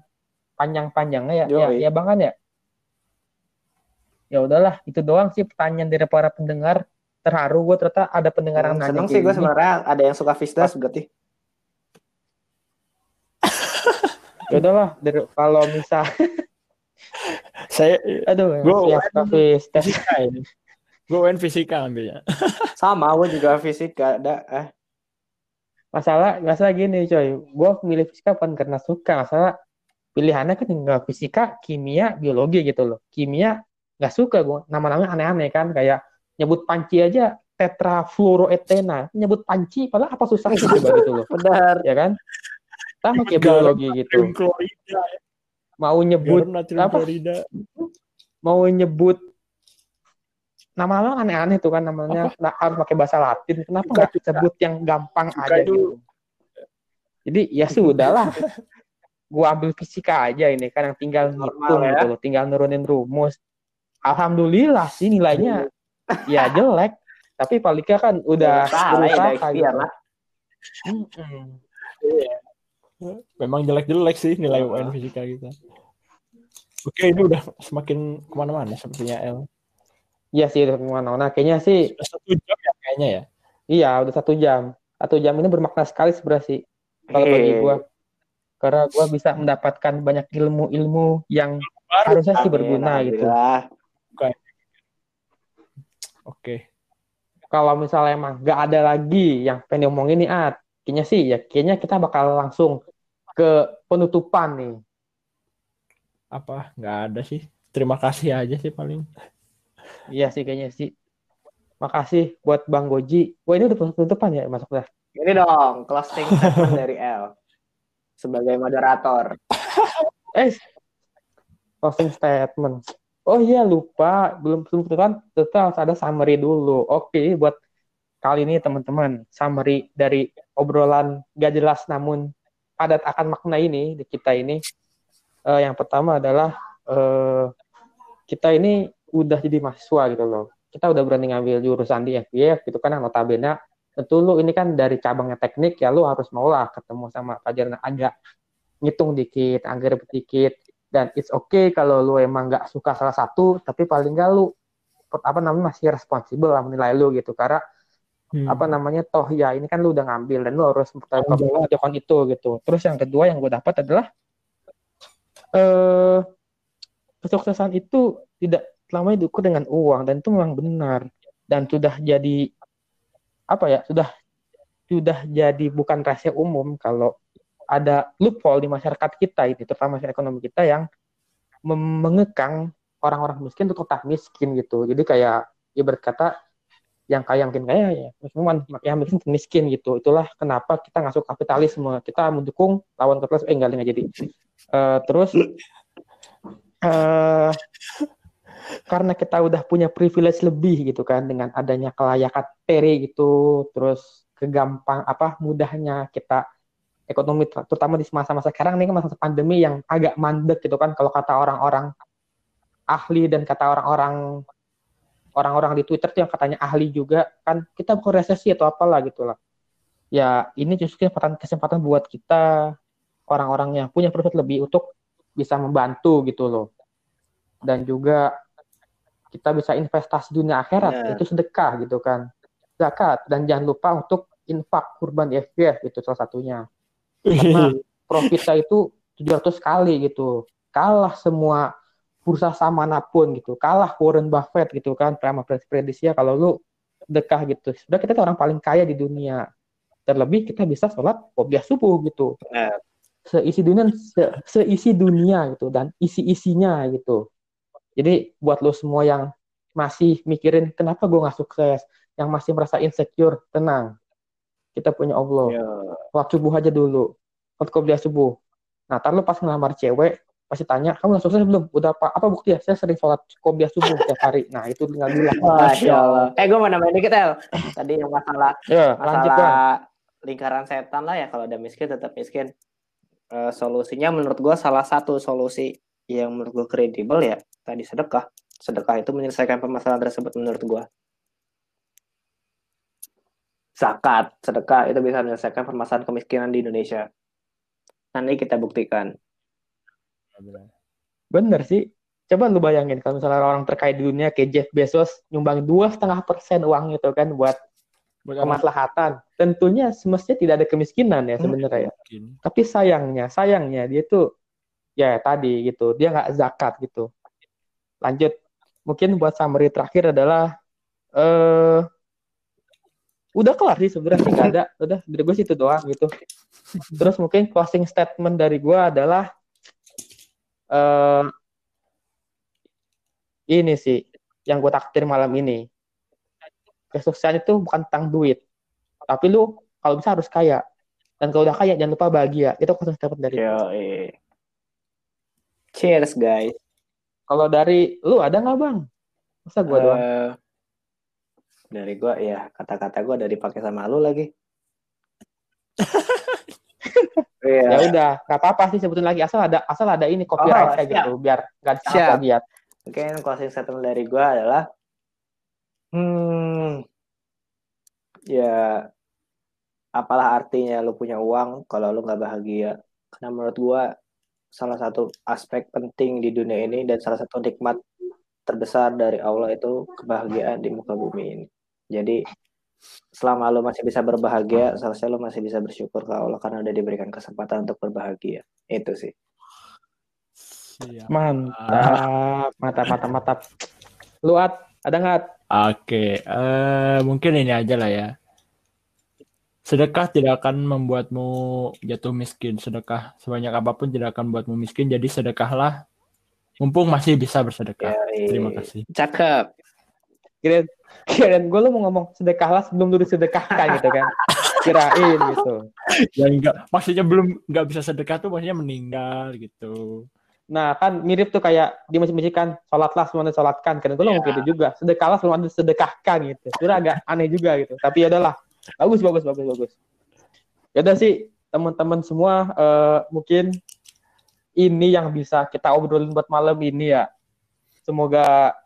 panjang-panjangnya ya. Ya, ya bang kan ya. Ya udahlah itu doang sih pertanyaan dari para pendengar. Terharu gue ternyata ada pendengar yang nanya Seneng sih gue sebenarnya ada yang suka Fisdas berarti. <laughs> Ya udahlah dari kalau misal <laughs> Saya aduh Gua yang suka fisika. <laughs> Gue UN fisika ambilnya. <laughs> Sama gue juga fisika ada eh Masalah masalah gini coy, gue milih fisika bukan karena suka, masalah pilihannya kan nggak fisika, kimia, biologi gitu loh. Kimia nggak suka gue, nama-namanya aneh-aneh kan, kayak nyebut panci aja tetrafluoroetena, nyebut panci, padahal apa susahnya coba gitu loh, <laughs> benar. ya kan? Sama kayak biologi gitu, klorida, mau nyebut apa? mau nyebut nama-nama aneh-aneh tuh kan namanya nah, harus pakai bahasa Latin kenapa nggak sebut yang gampang Suka aja itu- gitu jadi ya <laughs> sudahlah gua ambil fisika aja ini kan yang tinggal ngitung ya. gitu loh tinggal nurunin rumus alhamdulillah sih nilainya <laughs> ya jelek tapi paling kan udah ya, berusaha ikhtiar gitu lah. Mm-mm. Memang jelek-jelek sih nilai. UN fisika kita. Oke, ini udah semakin ke mana-mana sepertinya El. Iya sih udah ke mana-mana. Kayaknya sih Sudah satu jam ya kayaknya ya. iya udah satu jam. Satu jam ini bermakna sekali sebenarnya sih kalau bagi Hei. gua. Karena gua bisa mendapatkan banyak ilmu-ilmu yang harusnya sih Amin, berguna gitu. alhamdulillah. Oke. Kalau misalnya emang nggak ada lagi yang pengen diomongin nih, At, kayaknya sih ya kayaknya kita bakal langsung ke penutupan nih. Apa? Nggak ada sih. Terima kasih aja sih paling. Iya sih kayaknya sih. Makasih buat Bang Goji. Wah ini udah penutupan ya masuknya. Ini dong closing statement dari L sebagai moderator. <laughs> Eh, closing statement. Oh iya lupa, belum belum penutupan, tetap harus ada summary dulu. Oke, buat kali ini teman-teman, summary dari obrolan gak jelas namun padat akan makna ini di kita ini. Eh, yang pertama adalah eh, kita ini udah jadi mahasiswa gitu loh. Kita udah berani ngambil jurusan di FBF gitu kan, yang notabene tentu lu ini kan dari cabangnya teknik ya lu harus mau lah ketemu sama pelajaran agak ngitung dikit, anggar dikit, dan it's okay kalau lu emang nggak suka salah satu, tapi paling nggak lu apa namanya masih responsibel lah menilai lu gitu, karena Hmm. apa namanya toh ya ini kan lu udah ngambil dan lu harus mempertanggungjawabkan itu gitu. Terus yang kedua yang gue dapat adalah eh kesuksesan itu tidak selamanya diukur dengan uang dan itu memang benar. Dan sudah jadi apa ya sudah sudah jadi bukan rahasia umum kalau ada loophole di masyarakat kita ini terutama masyarakat ekonomi kita yang mengekang orang-orang miskin untuk tetap miskin gitu. Jadi kayak ibarat kata yang kaya makin kaya ya cuman yang miskin miskin gitu. Itulah kenapa kita nggak suka kapitalisme. Kita mendukung lawan kapitalis eh enggak enggak jadi. Eh, terus eh karena kita udah punya privilege lebih gitu kan dengan adanya kelayakan peri gitu terus kegampang apa mudahnya kita ekonomi ter- terutama di masa-masa sekarang kan masa pandemi yang agak mandek gitu kan kalau kata orang-orang ahli dan kata orang-orang orang-orang di Twitter tuh yang katanya ahli juga kan kita bukan resesi atau apalah gitu lah. Ya ini justru kesempatan kesempatan buat kita orang-orang yang punya privilege lebih untuk bisa membantu gitu loh. Dan juga kita bisa investasi dunia akhirat itu sedekah gitu kan. Zakat. Dan jangan lupa untuk infak kurban FBF itu salah satunya. Karena <laughs> profitnya itu 700 kali gitu. Kalah semua bursa saham mana pun gitu. Kalah Warren Buffett gitu kan sama prediksi kalau lu sedekah gitu sudah kita tuh orang paling kaya di dunia. Terlebih kita bisa sholat qobliyah subuh gitu. Seisi dunia se- seisi dunia gitu dan isi isinya gitu jadi buat lo semua yang masih mikirin kenapa gue nggak sukses yang masih merasa insecure tenang kita punya Allah Yo. sholat subuh aja dulu sholat qobliyah subuh nah ntar lo pas ngelamar cewek pasti tanya kamu udah sukses belum udah apa apa bukti ya saya sering sholat qobliyah subuh tiap hari nah itu tinggal bilang Masya Allah. Eh gue mau nambahin dikit El. Tadi yang masalah ya lanjut Bang. masalah lingkaran setan lah ya kalau udah miskin tetap miskin. Eh, solusinya menurut gue salah satu solusi yang menurut gue kredibel ya tadi sedekah. Sedekah itu menyelesaikan permasalahan tersebut menurut gue. Zakat, sedekah itu bisa menyelesaikan permasalahan kemiskinan di Indonesia. Nanti kita buktikan. bener sih coba lu bayangin kalau misalnya orang terkait di dunia kayak Jeff Bezos nyumbang dua setengah persen uang itu kan buat kemaslahatan tentunya semestinya tidak ada kemiskinan ya sebenarnya ya tapi sayangnya sayangnya dia tuh ya tadi gitu dia nggak zakat gitu lanjut. Mungkin buat summary terakhir adalah eh udah kelar sih sebenarnya sih ada. <laughs> Udah dari gue sih itu doang gitu. Terus mungkin closing statement dari gue adalah eh ini sih yang gue takdir malam ini. Kesuksesan itu bukan tentang duit tapi lu kalau bisa harus kaya. Dan kalau udah kaya jangan lupa bahagia. Itu closing statement dari gue. Cheers guys. Kalau dari lu ada nggak bang? Masa gua doang? Eh, dari gua ya kata-kata gua udah dipakai sama lu lagi. <laughs> Iya. Ya udah, nggak apa-apa sih sebutin lagi asal ada asal ada ini copyright Oh, gitu biar nggak Siap. disangat plagiat. Mungkin closing statement dari gua adalah hmm ya apalah artinya lu punya uang kalau lu nggak bahagia. Karena menurut gua salah satu aspek penting di dunia ini dan salah satu nikmat terbesar dari Allah itu kebahagiaan di muka bumi ini. Jadi selama lo masih bisa berbahagia, seharusnya lo masih bisa bersyukur ke Allah karena udah diberikan kesempatan untuk berbahagia. Itu sih. Siap. Mantap, mantap, mantap, mantap. Lu At, ada nggak? Oke, eh, mungkin ini aja lah ya. Sedekah tidak akan membuatmu jatuh miskin. Sedekah sebanyak apa pun tidak akan membuatmu miskin. Jadi sedekahlah, mumpung masih bisa bersedekah. Yoi. Terima kasih. Cakep. Kirain, kirain gue lu mau ngomong sedekahlah sebelum lu disedekahkan gitu kan. Kirain gitu. Ya enggak, maksudnya belum nggak bisa sedekah tuh maksudnya meninggal gitu. Nah kan mirip tuh kayak di masjid kan sholatlah semua sholatkan. Kan gue Iya. ngomong gitu juga. Sedekahlah sebelum ada sedekahkan gitu. Itu agak aneh juga gitu. Tapi ya udahlah. Bagus, bagus, bagus, bagus. Ya udah sih teman-teman semua eh, mungkin ini yang bisa kita obrolin buat malam ini ya. Semoga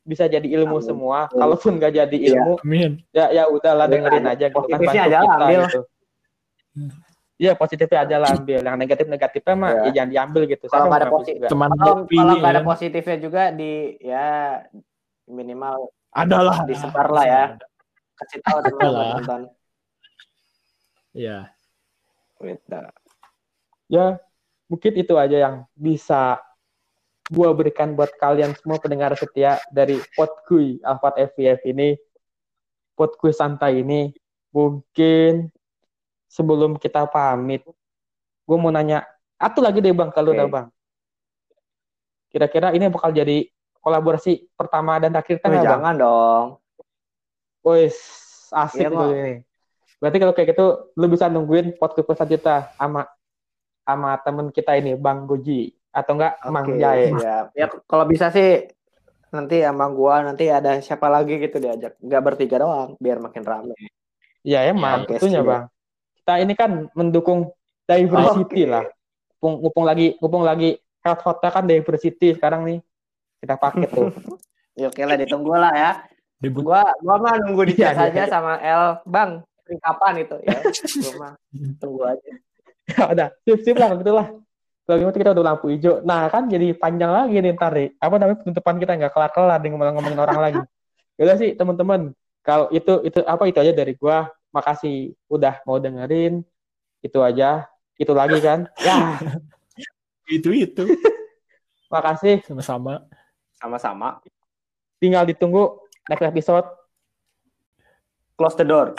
bisa jadi ilmu Amin. semua. Kalaupun nggak jadi Iya. ilmu, Amin. ya ya udahlah Ya, dengerin aja. Positifnya bantu aja kita ambil. gitu. Iya positifnya aja lah ambil. Yang negatif negatifnya mah Iya. ya jangan diambil gitu. Kalau Saya nggak ada positif, juga. Teman kalau nggak ada kan. positifnya juga di ya minimal Ada lah. Disebar lah ya. Kasih tahu teman buat nonton. Iya. Ya mungkin itu aja yang bisa gua berikan buat kalian semua pendengar setia dari Podkuy Alfat FVF ini Podkuy santai ini mungkin sebelum kita pamit gue mau nanya atu lagi deh bang kalau Oke. udah bang kira-kira ini bakal jadi kolaborasi pertama dan terakhir kan Wih, nggak, bang? jangan dong. Asik Iya, itu Bang. ini. Berarti kalau kayak gitu lu bisa nungguin podcast selanjutnya sama sama temen kita ini Bang Goji atau enggak Mang Oke, Jae. siap. Ya kalau bisa sih nanti sama gua nanti ada siapa lagi gitu diajak. Nggak bertiga doang biar makin rame. Ya emang Oke, tentunya. Bang. Kita ini kan mendukung diversity Oke. lah. Mumpung, mumpung lagi mumpung lagi health hotel kan diversity sekarang nih. Kita pakai tuh. <laughs> Ya oke lah ditunggu lah ya. Dibut Gua gua mah nunggu di Iya, chat aja sama El, Bang. Kapan itu ya? <laughs> Gua mah tunggu aja. ya udah, sip-sip lah gitu lah. Kalau gitu kita udah lampu hijau. Nah kan jadi panjang lagi nih ntar nih. Apa namanya penutupan kita nggak kelar-kelar nih ngomong-ngomongin orang lagi. Ya udah sih teman-teman. Kalau itu itu apa itu aja dari gua. Makasih udah mau dengerin. Itu aja. Itu lagi kan. Ya, itu itu <laughs> makasih. sama-sama. Sama-sama. Tinggal ditunggu next episode. Close the door.